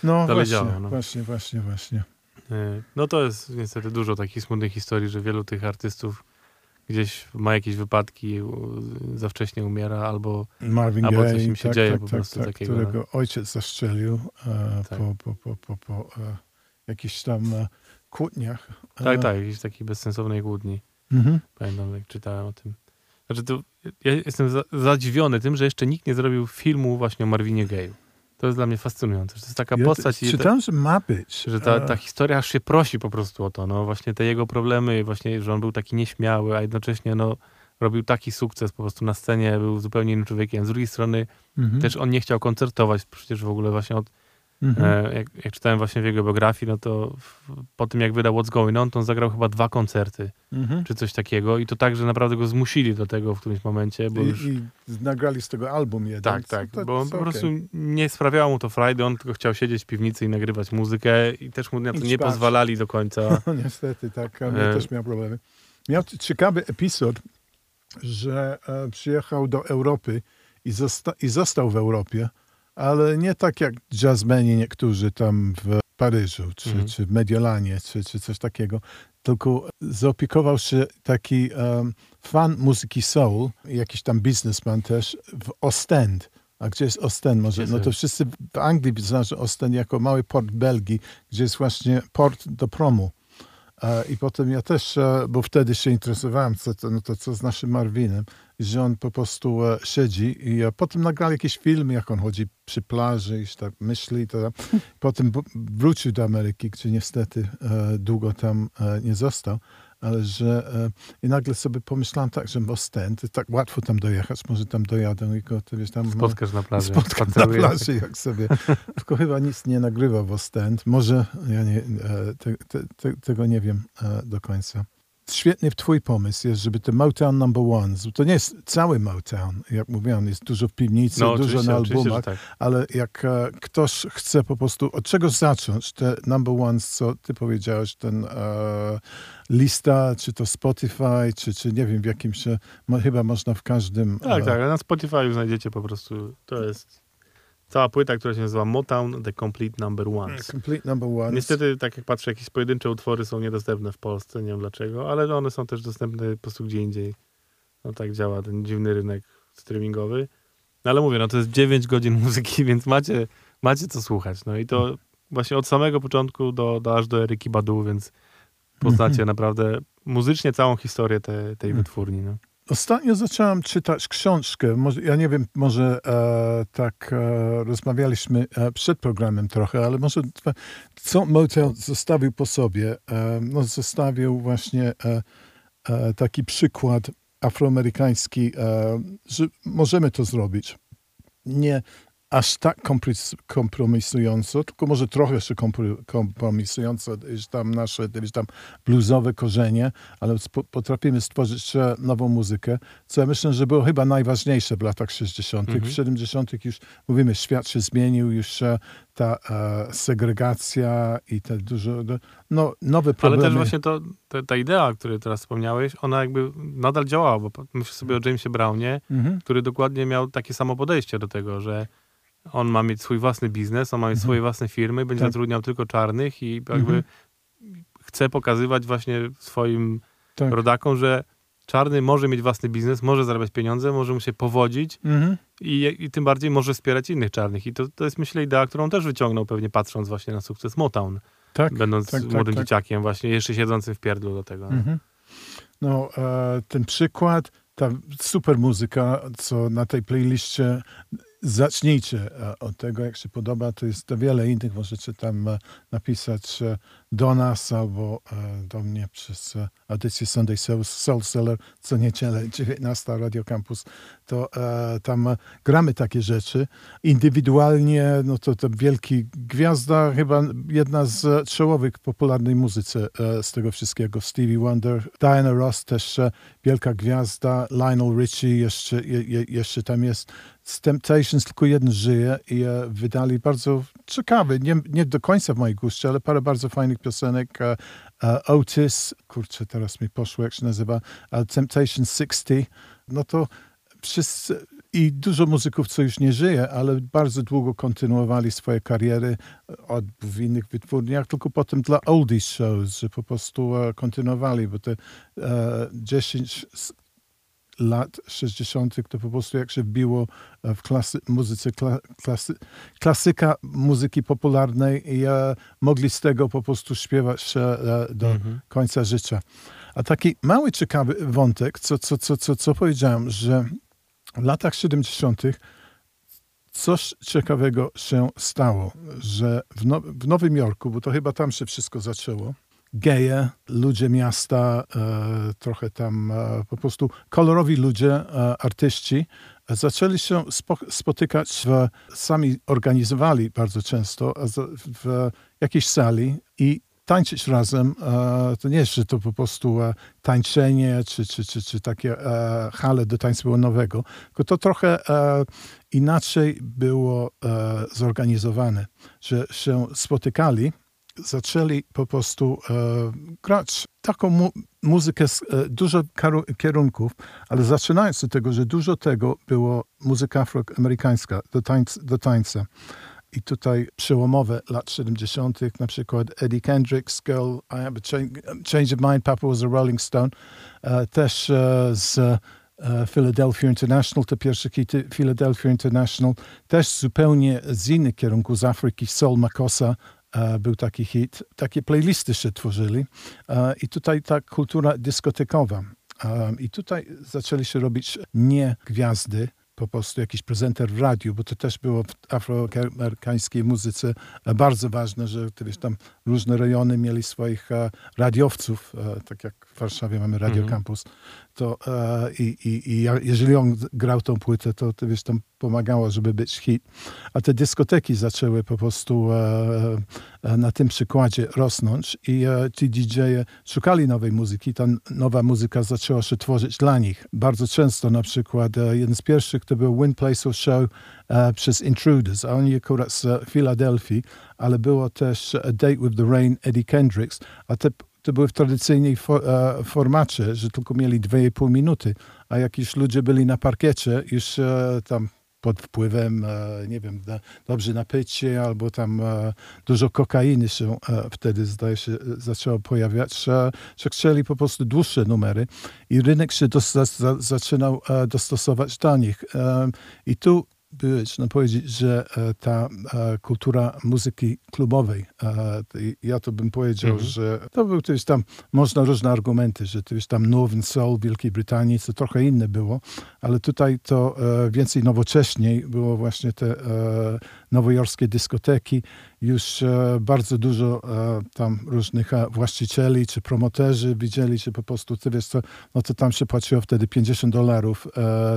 Speaker 2: no
Speaker 1: dalej
Speaker 2: właśnie,
Speaker 1: działał, no.
Speaker 2: właśnie, właśnie, właśnie.
Speaker 1: e, No to jest niestety dużo takich smutnych historii, że wielu tych artystów gdzieś ma jakieś wypadki, za wcześnie umiera, albo
Speaker 2: Marvin
Speaker 1: Albo
Speaker 2: Gaye,
Speaker 1: coś im się
Speaker 2: tak,
Speaker 1: dzieje
Speaker 2: tak,
Speaker 1: po
Speaker 2: tak,
Speaker 1: prostu
Speaker 2: tak,
Speaker 1: takiego,
Speaker 2: którego ojciec zastrzelił e,
Speaker 1: Tak.
Speaker 2: po, po, po, po, po e, jakichś tam e, kłótniach.
Speaker 1: tak,
Speaker 2: E,
Speaker 1: tak, jakiejś takiej bezsensownej kłótni.
Speaker 2: Mhm.
Speaker 1: Pamiętam, jak czytałem o tym. Znaczy, to ja jestem za, zadziwiony tym, że jeszcze nikt nie zrobił filmu właśnie o Marvinie Gayu. To jest dla mnie fascynujące, to jest taka
Speaker 2: Ja
Speaker 1: postać, i
Speaker 2: czytałem, że ma być.
Speaker 1: że ta,
Speaker 2: E,
Speaker 1: ta historia aż się prosi po prostu o to. No właśnie te jego problemy, właśnie, że on był taki nieśmiały, a jednocześnie no, robił taki sukces po prostu na scenie, był zupełnie innym człowiekiem. Z drugiej strony
Speaker 2: mhm,
Speaker 1: też on nie chciał koncertować, przecież w ogóle właśnie od,
Speaker 2: mhm.
Speaker 1: e, jak, jak czytałem właśnie w jego biografii, no to w, po tym jak wydał What's Going On, to on zagrał chyba dwa koncerty,
Speaker 2: Mhm.
Speaker 1: czy coś takiego i to tak, że naprawdę go zmusili do tego w którymś momencie, bo już...
Speaker 2: I, I nagrali z tego album jeden.
Speaker 1: Tak, tak,
Speaker 2: to-
Speaker 1: bo on po
Speaker 2: okej.
Speaker 1: prostu nie sprawiało mu to frajdy, on tylko chciał siedzieć w piwnicy i nagrywać muzykę i też mu na to
Speaker 2: I
Speaker 1: nie pozwalali do końca. [LAUGHS]
Speaker 2: No niestety, tak. Mnie
Speaker 1: E.
Speaker 2: też miał problemy. Miał ciekawy epizod, że e, przyjechał do Europy i, zosta- i został w Europie, ale nie tak jak jazzmeni niektórzy tam w Paryżu, czy,
Speaker 1: Mhm.
Speaker 2: czy w Mediolanie, czy, czy coś takiego, tylko zaopiekował się taki em, fan muzyki soul, jakiś tam biznesman też w Ostend. A gdzie jest Ostend? Może, no
Speaker 1: to
Speaker 2: wszyscy w Anglii znają Ostend jako mały port Belgii, gdzie jest właśnie port do promu. E, I potem ja też, e, bo wtedy się interesowałem, co, to, no to co z naszym Marvinem, że on po prostu e, siedzi i e, potem nagrali jakiś film, jak on chodzi przy plaży i tak myśli. To, [LAUGHS] potem wrócił do Ameryki, gdzie niestety e, długo tam nie został, ale że i nagle sobie pomyślałem tak, że Ostend, tak łatwo tam dojechać, może tam dojadę i go, to wiesz, tam... e,
Speaker 1: Spotkasz na plaży.
Speaker 2: Spotkam na plaży, jak sobie. Tylko chyba nic nie nagrywa w Ostend. Może ja nie, te, te, te, tego nie wiem do końca. Świetny twój pomysł jest, żeby te Motown Number Ones, to nie jest cały Motown, jak mówiłem, jest dużo w piwnicy,
Speaker 1: No,
Speaker 2: dużo na albumach,
Speaker 1: tak.
Speaker 2: ale jak e, ktoś chce po prostu od czego zacząć, te Number Ones, co ty powiedziałeś, ten e, lista, czy to Spotify, czy, czy nie wiem, w jakimś, mo, chyba można w każdym...
Speaker 1: Tak,
Speaker 2: e,
Speaker 1: tak, ale na Spotify znajdziecie po prostu, to jest cała płyta, która się nazywa Motown The Complete Number Ones.
Speaker 2: Complete Number Ones.
Speaker 1: Niestety, tak jak patrzę, jakieś pojedyncze utwory są niedostępne w Polsce, nie wiem dlaczego, ale one są też dostępne po prostu gdzie indziej. No tak działa ten dziwny rynek streamingowy. No ale mówię, no to jest 9 godzin [LAUGHS] muzyki, więc macie, macie co słuchać. No i to właśnie od samego początku do, do aż do Eryki Badu, więc poznacie [LAUGHS] naprawdę muzycznie całą historię te, tej
Speaker 2: Mhm.
Speaker 1: wytwórni. No.
Speaker 2: Ostatnio zacząłem czytać książkę. Może, ja nie wiem, może e, tak e, rozmawialiśmy e, przed programem trochę, ale może co Motown zostawił po sobie? E, no, zostawił właśnie e, e, taki przykład afroamerykański, że możemy to zrobić. Nie aż tak kompromisująco, tylko może trochę jeszcze kompro- kompromisująco, gdzieś tam nasze gdzieś tam bluesowe korzenie, ale potrafimy stworzyć nową muzykę, co ja myślę, że było chyba najważniejsze w latach 60. W 70. już mówimy, świat się zmienił, już ta e, segregacja i te dużo, no, nowe
Speaker 1: Ale
Speaker 2: problemy.
Speaker 1: też właśnie to, ta, ta idea, o której teraz wspomniałeś, ona jakby nadal działała, bo myślę sobie o Jamesie Brownie,
Speaker 2: Mhm.
Speaker 1: który dokładnie miał takie samo podejście do tego, że on ma mieć swój własny biznes, on ma mieć swoje własne firmy, będzie
Speaker 2: Tak.
Speaker 1: zatrudniał tylko czarnych i jakby
Speaker 2: Mhm.
Speaker 1: chce pokazywać właśnie swoim
Speaker 2: Tak.
Speaker 1: rodakom, że czarny może mieć własny biznes, może zarabiać pieniądze, może mu się powodzić
Speaker 2: Mhm.
Speaker 1: i, i tym bardziej może wspierać innych czarnych. I to, to jest myślę idea, którą też wyciągnął pewnie patrząc właśnie na sukces Motown,
Speaker 2: Tak,
Speaker 1: będąc
Speaker 2: tak, tak,
Speaker 1: młodym
Speaker 2: tak.
Speaker 1: dzieciakiem właśnie, jeszcze siedzącym w pierdlu do tego.
Speaker 2: Mhm. No, e, ten przykład, ta super muzyka, co na tej playliście, zacznijcie e, od tego, jak się podoba. To jest wiele innych, możecie tam e, napisać e, do nas albo do mnie przez audycję Sunday Soul, Soul Seller co niedzielę, 19 Radio Campus. To tam gramy takie rzeczy. Indywidualnie, no to to wielki gwiazda, chyba jedna z czołowych popularnej muzyce z tego wszystkiego. Stevie Wonder, Diana Ross też wielka gwiazda, Lionel Richie jeszcze, je, je, jeszcze tam jest. Z Temptations tylko jeden żyje i e, wydali bardzo ciekawy, nie, nie do końca w mojej guście, ale parę bardzo fajnych piosenek. E, e, Otis, kurczę, teraz mi poszło, jak się nazywa, Temptation 60, no to wszyscy i dużo muzyków, co już nie żyje, ale bardzo długo kontynuowali swoje kariery od, w innych wytwórniach, tylko potem dla oldies shows, że po prostu kontynuowali, bo te e, 10 s- lat 60. to po prostu jak się wbiło e, w klasy, muzyce kla, klasy, klasyka muzyki popularnej i e, mogli z tego po prostu śpiewać e, do
Speaker 1: Mhm.
Speaker 2: końca życia. A taki mały ciekawy wątek, co, co, co, co, co powiedziałem, że w latach 70. coś ciekawego się stało, że w, now, w Nowym Jorku, bo to chyba tam się wszystko zaczęło, geje, ludzie miasta, e, trochę tam e, po prostu kolorowi ludzie, e, artyści, zaczęli się spo, spotykać, w, sami organizowali bardzo często w jakiejś sali i tańczyć razem. To nie jest, że to po prostu tańczenie, czy, czy, czy, czy takie hale do tańca nowego, tylko to trochę inaczej było zorganizowane, że się spotykali zaczęli po prostu e, grać taką mu muzykę z e, dużo kierunków, ale zaczynając od tego, że dużo tego było muzyka afroamerykańska do, tańc, do tańca. I tutaj przełomowe lat 70., na przykład Eddie Kendricks, Girl, I Have a Change, change of Mind, Papa was a Rolling Stone, e, też e, z e, Philadelphia International, te pierwsze hity Philadelphia International, też zupełnie z innych kierunków, z Afryki, Soul Makosa, był taki hit. Takie playlisty się tworzyli e, i tutaj ta kultura dyskotekowa. E, I tutaj zaczęli się robić nie gwiazdy, po prostu jakiś prezenter w radiu, bo to też było w afroamerykańskiej muzyce e, bardzo ważne, że wiesz, tam różne rejony mieli swoich e, radiowców, e, tak jak w Warszawie mamy Radio
Speaker 1: Mhm.
Speaker 2: Campus, to e, i, i, i ja, jeżeli on grał tą płytę, to, to wiesz, tam pomagało, żeby być hit. A te dyskoteki zaczęły po prostu e, e, na tym przykładzie rosnąć i e, ci DJ-e szukali nowej muzyki. Ta nowa muzyka zaczęła się tworzyć dla nich. Bardzo często na przykład e, jeden z pierwszych to był Win Place Show e, przez Intruders, a oni akurat z Filadelfii, ale było też A Date with the Rain Eddie Kendricks, a te to były w tradycyjnej e, formacie, że tylko mieli 2,5 minuty, a jak już ludzie byli na parkiecie, już e, tam pod wpływem, e, nie wiem, na, dobrze napicie albo tam e, dużo kokainy się e, wtedy, zdaje się, zaczęło pojawiać, że, chcieli po prostu dłuższe numery i rynek się dos, za, za, zaczynał e, dostosować do nich. I tu być, no powiedzieć, że e, ta e, kultura muzyki klubowej, e, ja to bym powiedział,
Speaker 1: Mhm.
Speaker 2: że to był też tam, można różne argumenty, że to jest tam Northern Soul w Wielkiej Brytanii, co trochę inne było, ale tutaj to więcej nowocześniej było właśnie te nowojorskie dyskoteki, już bardzo dużo tam różnych właścicieli czy promoterzy widzieli, że po prostu, ty wiesz co, no to tam się płaciło wtedy 50 dolarów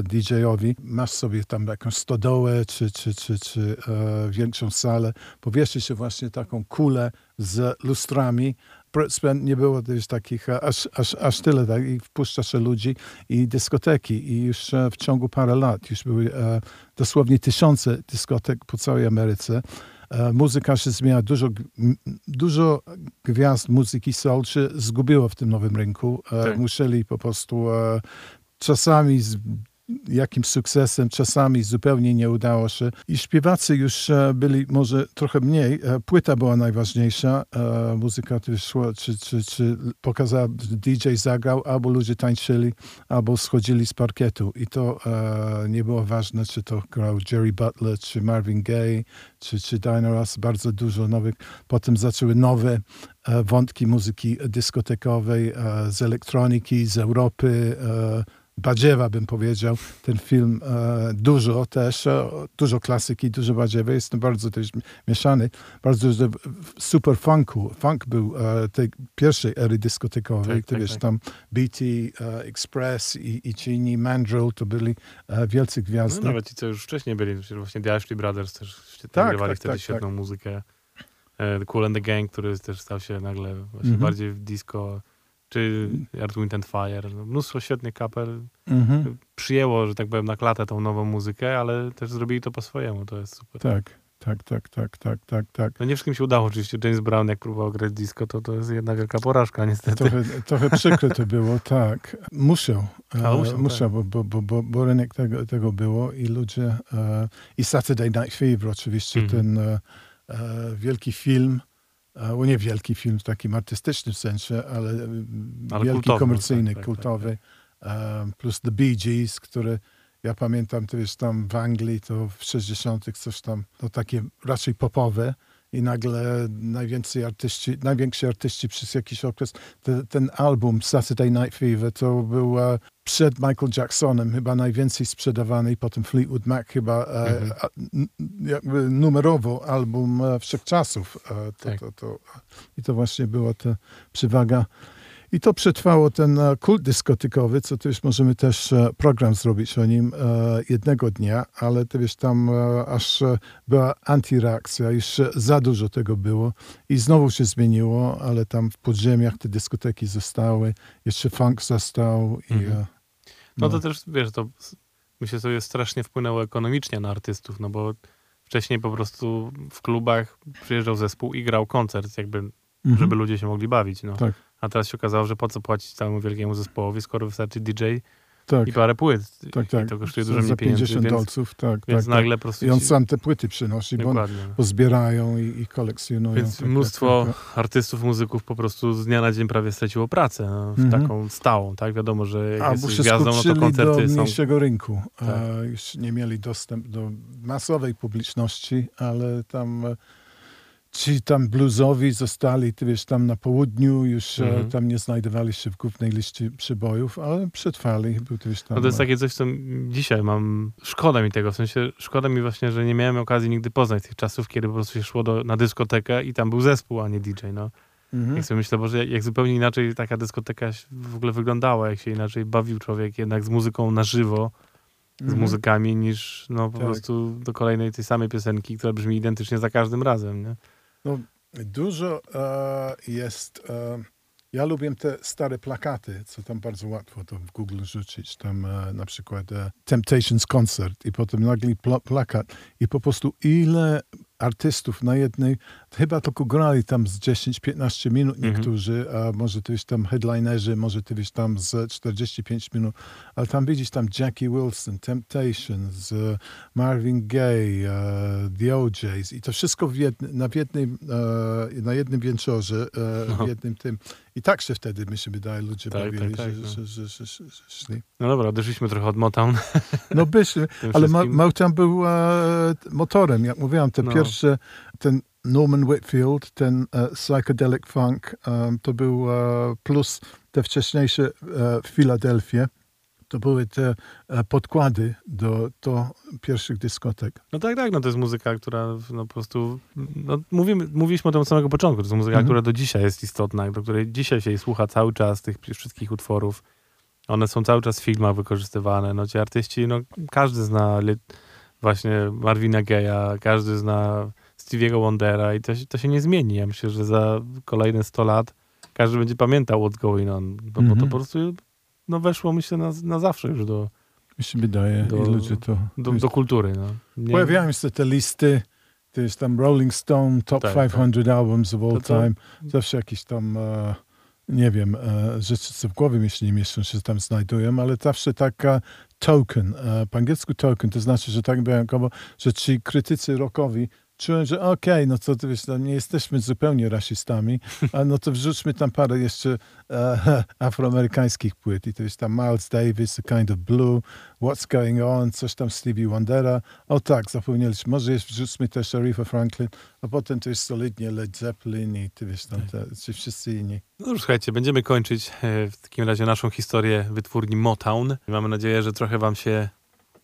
Speaker 2: DJ-owi. Masz sobie tam jakąś stodołę czy, czy, czy, czy e, większą salę, powieszy się właśnie taką kulę z lustrami. Nie było też takich, e, aż, aż, aż tyle, tak? i wpuszcza się ludzi i dyskoteki. I już e, w ciągu parę lat już były e, dosłownie tysiące dyskotek po całej Ameryce. E, muzyka się zmienia, dużo, dużo gwiazd muzyki soul się zgubiło w tym nowym rynku.
Speaker 1: Tak.
Speaker 2: Musieli po prostu czasami z jakimś sukcesem, czasami zupełnie nie udało się. I śpiewacy już e, byli może trochę mniej. E, Płyta była najważniejsza. E, Muzyka też szła, czy, czy, czy pokazała, DJ zagrał, albo ludzie tańczyli, albo schodzili z parkietu. I to nie było ważne, czy to grał Jerry Butler, czy Marvin Gaye, czy, czy Diana Ross. Bardzo dużo nowych. Potem zaczęły nowe wątki muzyki dyskotekowej, z elektroniki, z Europy, Badziewa bym powiedział. Ten film e, dużo też, e, dużo klasyki, dużo Badziewy. Jestem bardzo też mieszany. Bardzo dużo super funku. Funk był e, tej pierwszej ery dyskotekowej.
Speaker 1: Tak,
Speaker 2: Ty
Speaker 1: tak,
Speaker 2: wiesz,
Speaker 1: tak.
Speaker 2: tam BT, e, Express i, i ci inni, Mandrill, to byli e, wielcy
Speaker 1: No,
Speaker 2: gwiazdy.
Speaker 1: nawet ci, co już wcześniej byli, właśnie The Ashley Brothers też
Speaker 2: Tak, tak,
Speaker 1: wtedy
Speaker 2: tak,
Speaker 1: świetną muzykę. E, The Cool and the Gang, który też stał się nagle właśnie
Speaker 2: Mhm.
Speaker 1: bardziej w disco, czy Earth, Wind and Fire. No, mnóstwo świetnych kapel
Speaker 2: Mhm.
Speaker 1: przyjęło, że tak powiem, na klatę tą nową muzykę, ale też zrobili to po swojemu, to jest super.
Speaker 2: Tak, tak, tak, tak, tak, tak, tak.
Speaker 1: No nie wszystkim się udało oczywiście. James Brown, jak próbował grać disco, to to jest jedna wielka porażka niestety.
Speaker 2: Trochę, trochę przykre to było, tak. Muszą.
Speaker 1: A,
Speaker 2: e,
Speaker 1: muszą,
Speaker 2: muszą bo, bo, bo, bo, bo rynek tego, tego było i ludzie... E, I Saturday Night Fever oczywiście,
Speaker 1: Mhm.
Speaker 2: ten e, e, wielki film, e, o nie wielki film w takim artystycznym sensie, ale, e,
Speaker 1: Ale
Speaker 2: wielki
Speaker 1: kultowy,
Speaker 2: komercyjny,
Speaker 1: tak, tak,
Speaker 2: kultowy. E, plus The Bee Gees, który ja pamiętam, ty wiesz, tam w Anglii to w 60 coś tam, to takie raczej popowe i nagle najwięcej artyści, najwięksi artyści przez jakiś okres, te, ten album Saturday Night Fever to był przed Michael Jacksonem chyba najwięcej sprzedawany i potem Fleetwood Mac chyba e,
Speaker 1: Mhm.
Speaker 2: jakby numerowo album e, wszechczasów. E, to,
Speaker 1: Tak.
Speaker 2: to, to, I to właśnie była ta przewaga i to przetrwało ten e, kult dyskotykowy, co też możemy też e, program zrobić o nim e, jednego dnia, ale to wiesz, tam aż była antyreakcja, już za dużo tego było i znowu się zmieniło, ale tam w podziemiach te dyskoteki zostały, jeszcze funk został i
Speaker 1: Mhm.
Speaker 2: e,
Speaker 1: No to też, wiesz, to myślę sobie strasznie wpłynęło ekonomicznie na artystów, no bo wcześniej po prostu w klubach przyjeżdżał zespół i grał koncert, jakby,
Speaker 2: mhm.
Speaker 1: żeby ludzie się mogli bawić, no.
Speaker 2: Tak.
Speaker 1: A teraz się okazało, że po co płacić całemu wielkiemu zespołowi, skoro wystarczy DJ
Speaker 2: tak,
Speaker 1: i parę płyt.
Speaker 2: tak, tak.
Speaker 1: I to kosztuje dużo mniej pieniędzy,
Speaker 2: 50
Speaker 1: więc,
Speaker 2: dolców, tak,
Speaker 1: więc
Speaker 2: tak,
Speaker 1: nagle
Speaker 2: tak.
Speaker 1: po prostu
Speaker 2: I on sam te płyty przynosi, bo,
Speaker 1: Dokładnie.
Speaker 2: bo zbierają i, i kolekcjonują.
Speaker 1: Więc
Speaker 2: tak,
Speaker 1: mnóstwo
Speaker 2: tak, tak.
Speaker 1: artystów, muzyków po prostu z dnia na dzień prawie straciło pracę, no, w
Speaker 2: Mhm.
Speaker 1: taką stałą, tak? Wiadomo, że jak
Speaker 2: Albo
Speaker 1: jesteś gwiazdą, no to
Speaker 2: do
Speaker 1: koncerty są...
Speaker 2: mniejszego rynku.
Speaker 1: Tak.
Speaker 2: Już nie mieli dostęp do masowej publiczności, ale tam e, ci tam bluesowi zostali, ty wiesz, tam na południu, już e,
Speaker 1: Mhm.
Speaker 2: tam nie znajdowali się w głównej liście przybojów, ale przetrwali. Był ty wiesz, tam,
Speaker 1: No to jest takie coś, co dzisiaj mam. Szkoda mi tego, w sensie szkoda mi właśnie, że nie miałem okazji nigdy poznać tych czasów, kiedy po prostu się szło do, na dyskotekę i tam był zespół, a nie DJ. No.
Speaker 2: mhm.
Speaker 1: Jak sobie myślę, Boże, jak, zupełnie inaczej taka dyskoteka w ogóle wyglądała, jak się inaczej bawił człowiek jednak z muzyką na żywo, z
Speaker 2: Mhm.
Speaker 1: muzykami, niż no po
Speaker 2: Tak.
Speaker 1: prostu do kolejnej tej samej piosenki, która brzmi identycznie za każdym razem. Nie?
Speaker 2: Dużo e, jest. E, ja lubię te stare plakaty, co tam bardzo łatwo to w Google rzucić. Tam e, na przykład e, Temptations Concert i potem nagle pla plakat i po prostu ile artystów na jednej chyba tylko grali tam z 10-15 minut
Speaker 1: Mhm.
Speaker 2: niektórzy, a może to już tam headlinerzy, może to już tam z 45 minut, ale tam widzisz tam Jackie Wilson, Temptations, Marvin Gaye, e, The OJs i to wszystko w na, w jednym, e, na jednym wieczorze, e,
Speaker 1: No.
Speaker 2: w jednym tym. I tak się wtedy, mi się wydaje, ludzie
Speaker 1: Tak,
Speaker 2: bawili,
Speaker 1: tak, tak,
Speaker 2: że,
Speaker 1: no.
Speaker 2: że, że, że, że, szli.
Speaker 1: No dobra, odeszliśmy trochę od Motown.
Speaker 2: No byśmy, [LAUGHS] ale. Motown był motorem, jak mówiłam, te
Speaker 1: No.
Speaker 2: pierwsze, ten Norman Whitfield, ten e, Psychedelic Funk, e, to był e, plus te wcześniejsze e, w Filadelfii, to były te podkłady do, do pierwszych dyskotek.
Speaker 1: No tak, tak, no to jest muzyka, która no po prostu, no mówimy, mówiliśmy o tym od samego początku, to jest muzyka,
Speaker 2: Mhm.
Speaker 1: która do dzisiaj jest istotna, do której dzisiaj się jej słucha cały czas, tych wszystkich utworów. One są cały czas w filmach wykorzystywane, no ci artyści, no każdy zna właśnie Marvina Gaye'a, każdy zna Stevie'ego Wondera i to, się- to się nie zmieni. Ja myślę, że za kolejne 100 lat każdy będzie pamiętał what's going on, bo, bo to
Speaker 2: Mhm.
Speaker 1: po prostu no weszło myślę na, na zawsze już do,
Speaker 2: Mi się wydaje,
Speaker 1: Do-
Speaker 2: ludzie to...
Speaker 1: do, do kultury. No. Nie-
Speaker 2: Pojawiają się te listy, to jest tam Rolling Stone, Top
Speaker 1: Tak, tak.
Speaker 2: 500 Albums of All
Speaker 1: To to-
Speaker 2: Time. Zawsze jakieś tam, e, nie wiem, e, rzeczy, co w głowie mi się nie mieszczą, się tam znajdują, ale zawsze taka token, e, po angielsku token, to znaczy, że tak wyjątkowo, że ci krytycy rockowi czułem, że okej, no to ty wiesz, no nie jesteśmy zupełnie rasistami, a no to wrzućmy tam parę jeszcze e, [LAUGHS] afroamerykańskich płyt i to jest tam Miles Davis, A Kind of Blue, What's Going On, coś tam Stevie Wondera. O tak, zapomnieliśmy, może jest, wrzućmy też Aretha Franklin, a potem to jest solidnie Led Zeppelin i ty wiesz tam, te, ci wszyscy inni.
Speaker 1: No już słuchajcie, będziemy kończyć e, w takim razie naszą historię wytwórni Motown. Mamy nadzieję, że trochę wam się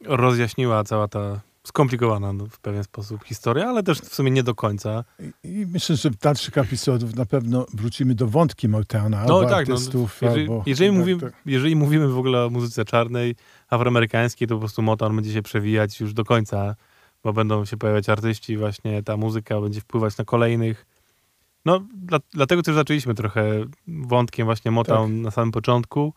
Speaker 1: rozjaśniła cała ta skomplikowana no, w pewien sposób historia, ale też w sumie nie do końca.
Speaker 2: I, myślę, że w dalszych epizodach na pewno wrócimy do wątki Motowna,
Speaker 1: No
Speaker 2: albo
Speaker 1: tak, no,
Speaker 2: artystów,
Speaker 1: jeżeli,
Speaker 2: albo...
Speaker 1: jeżeli,
Speaker 2: tak,
Speaker 1: mówimy,
Speaker 2: tak.
Speaker 1: jeżeli mówimy w ogóle o muzyce czarnej, afroamerykańskiej, to po prostu Motown będzie się przewijać już do końca, bo będą się pojawiać artyści, właśnie ta muzyka będzie wpływać na kolejnych. No, dla, dlatego też zaczęliśmy trochę wątkiem właśnie Motown
Speaker 2: Tak.
Speaker 1: na samym początku,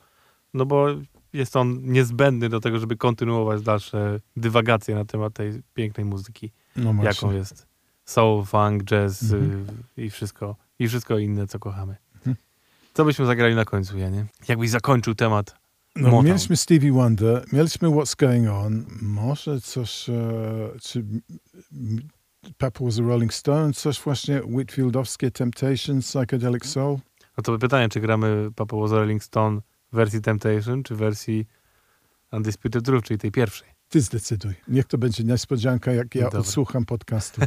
Speaker 1: no bo jest on niezbędny do tego, żeby kontynuować dalsze dywagacje na temat tej pięknej muzyki,
Speaker 2: No
Speaker 1: jaką jest soul, funk, jazz
Speaker 2: Mhm.
Speaker 1: y, i wszystko, i wszystko inne, co kochamy.
Speaker 2: Mhm.
Speaker 1: Co byśmy zagrali na końcu, Janie? Jakbyś zakończył temat
Speaker 2: No,
Speaker 1: Motown.
Speaker 2: mieliśmy Stevie Wonder, mieliśmy What's Going On, może coś, e, czy Papa was a Rolling Stone, coś właśnie Whitfieldowskie Temptations, Psychedelic Soul.
Speaker 1: No to pytanie, czy gramy Papa Was a Rolling Stone wersji Temptation, czy wersji Undisputed Truth, czyli tej pierwszej.
Speaker 2: Ty zdecyduj. Niech to będzie niespodzianka, jak ja
Speaker 1: Dobra.
Speaker 2: odsłucham podcastu.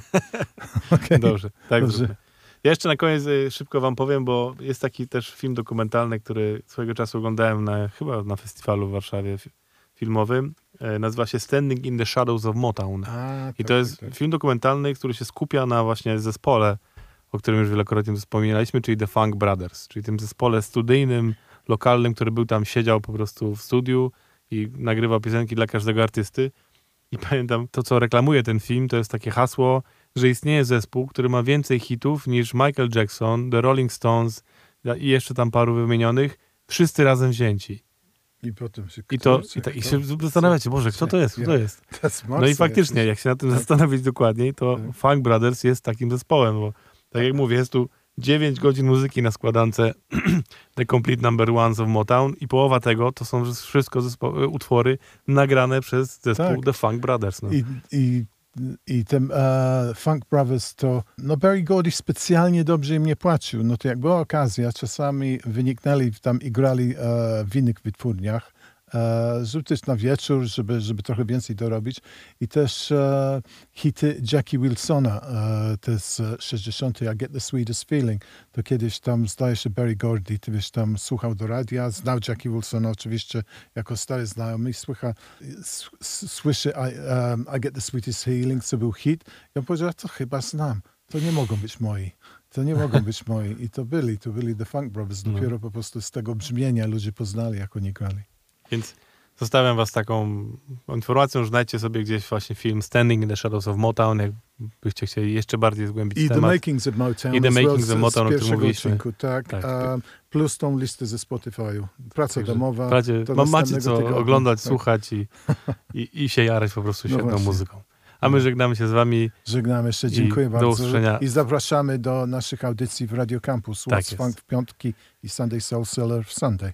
Speaker 2: [LAUGHS] Okej.
Speaker 1: Dobrze, tak
Speaker 2: Dobrze.
Speaker 1: zróbmy. Ja jeszcze na koniec y, szybko wam powiem, bo jest taki też film dokumentalny, który swojego czasu oglądałem na, chyba na festiwalu w Warszawie fi- filmowym. E, Nazywa się Standing in the Shadows of Motown.
Speaker 2: A,
Speaker 1: I
Speaker 2: tak,
Speaker 1: to jest
Speaker 2: tak, tak.
Speaker 1: film dokumentalny, który się skupia na właśnie zespole, o którym już wielokrotnie wspominaliśmy, czyli The Funk Brothers, czyli tym zespole studyjnym, lokalnym, który był tam, siedział po prostu w studiu i nagrywał piosenki dla każdego artysty. I pamiętam, to co reklamuje ten film, to jest takie hasło, że istnieje zespół, który ma więcej hitów niż Michael Jackson, The Rolling Stones i jeszcze tam paru wymienionych, wszyscy razem wzięci.
Speaker 2: I potem się...
Speaker 1: I to, i, tak, i się zastanawiacie, Boże, kto to jest, kto to jest? [LAUGHS] No i faktycznie, jak się nad tym
Speaker 2: Tak.
Speaker 1: zastanowić dokładniej, to
Speaker 2: Tak.
Speaker 1: Funk Brothers jest takim zespołem, bo tak jak mówię, jest tu 9 godzin muzyki na składance [CLEARS THROAT] The Complete Number Ones of Motown i połowa tego to są wszystko zespo- utwory nagrane przez zespół
Speaker 2: Tak.
Speaker 1: The Funk Brothers. No.
Speaker 2: I, i, i ten e, Funk Brothers to, no Barry Gordy specjalnie dobrze im nie płacił. No to jak była okazja, czasami wyniknęli tam i grali e, w innych wytwórniach, e, żeby też na wieczór, żeby, żeby trochę więcej dorobić. I też e, hity Jackie Wilsona, e, te z 60. I Get the Sweetest Feeling. To kiedyś tam, zdaje się, Barry Gordy, ty wiesz, tam słuchał do radia, znał Jackie Wilsona oczywiście jako stary znajomy i słycha, s- s- słyszy I, um, I Get the Sweetest Feeling, co był hit. Ja powiedział, to chyba znam. To nie mogą być moi. To nie mogą być moi. I to byli, to byli The Funk Brothers.
Speaker 1: No.
Speaker 2: Dopiero po prostu z tego brzmienia ludzie poznali, jak oni grali.
Speaker 1: Więc zostawiam was taką informacją, że znajdźcie sobie gdzieś właśnie film Standing in the Shadows of Motown, jakbyście chcieli jeszcze bardziej zgłębić
Speaker 2: I The
Speaker 1: temat.
Speaker 2: Makings of Motown.
Speaker 1: I The
Speaker 2: well
Speaker 1: Makings of Motown, o którym mówiliśmy.
Speaker 2: odcinku, tak.
Speaker 1: Tak.
Speaker 2: Um, plus tą listę ze Spotify'u. Praca
Speaker 1: Także
Speaker 2: domowa. Do
Speaker 1: ma, macie co
Speaker 2: tygodnia.
Speaker 1: oglądać,
Speaker 2: Tak.
Speaker 1: słuchać i, i, i się jarać po prostu
Speaker 2: No
Speaker 1: świetną
Speaker 2: właśnie.
Speaker 1: muzyką. A my żegnamy się z wami.
Speaker 2: Żegnamy jeszcze, dziękuję
Speaker 1: do
Speaker 2: bardzo.
Speaker 1: usłyszenia.
Speaker 2: I zapraszamy do naszych audycji w Radio Campus.
Speaker 1: Tak
Speaker 2: What's. Funk w piątki i Sunday Soul Seller w Sunday.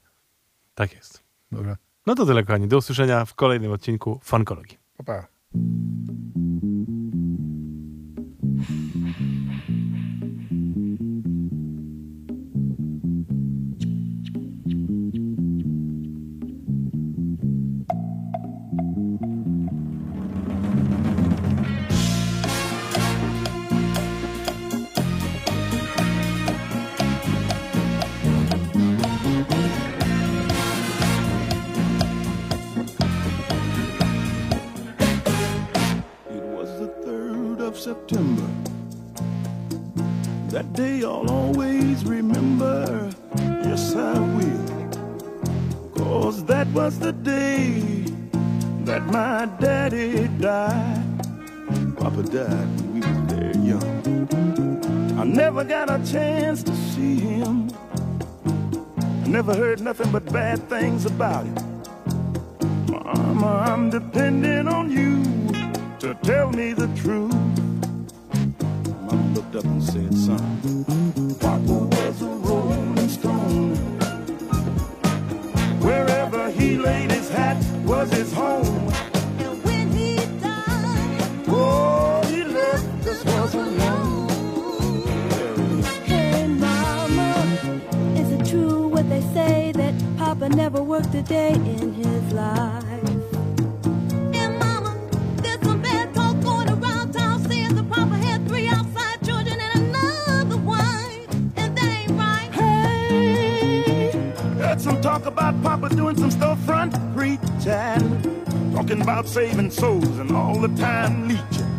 Speaker 1: Tak jest.
Speaker 2: Dobra,
Speaker 1: No to tyle, kochani. Do usłyszenia w kolejnym odcinku Funkologii.
Speaker 2: pa, pa.
Speaker 5: That day I'll always remember. Yes, I will. Cause that was the day that my daddy died. Papa died when we was there young. I never got a chance to see him. I never heard nothing but bad things about him. Mama, I'm depending on you to tell me the truth. Looked up and said, son, Papa was a rolling stone. Wherever he laid his hat was his home.
Speaker 6: And when he died,
Speaker 5: Oh, he left us was alone.
Speaker 6: hey mama, is it true what they say that Papa never worked a day in his life?
Speaker 5: About Papa doing some storefront preaching, talking about saving souls and all the time leeching,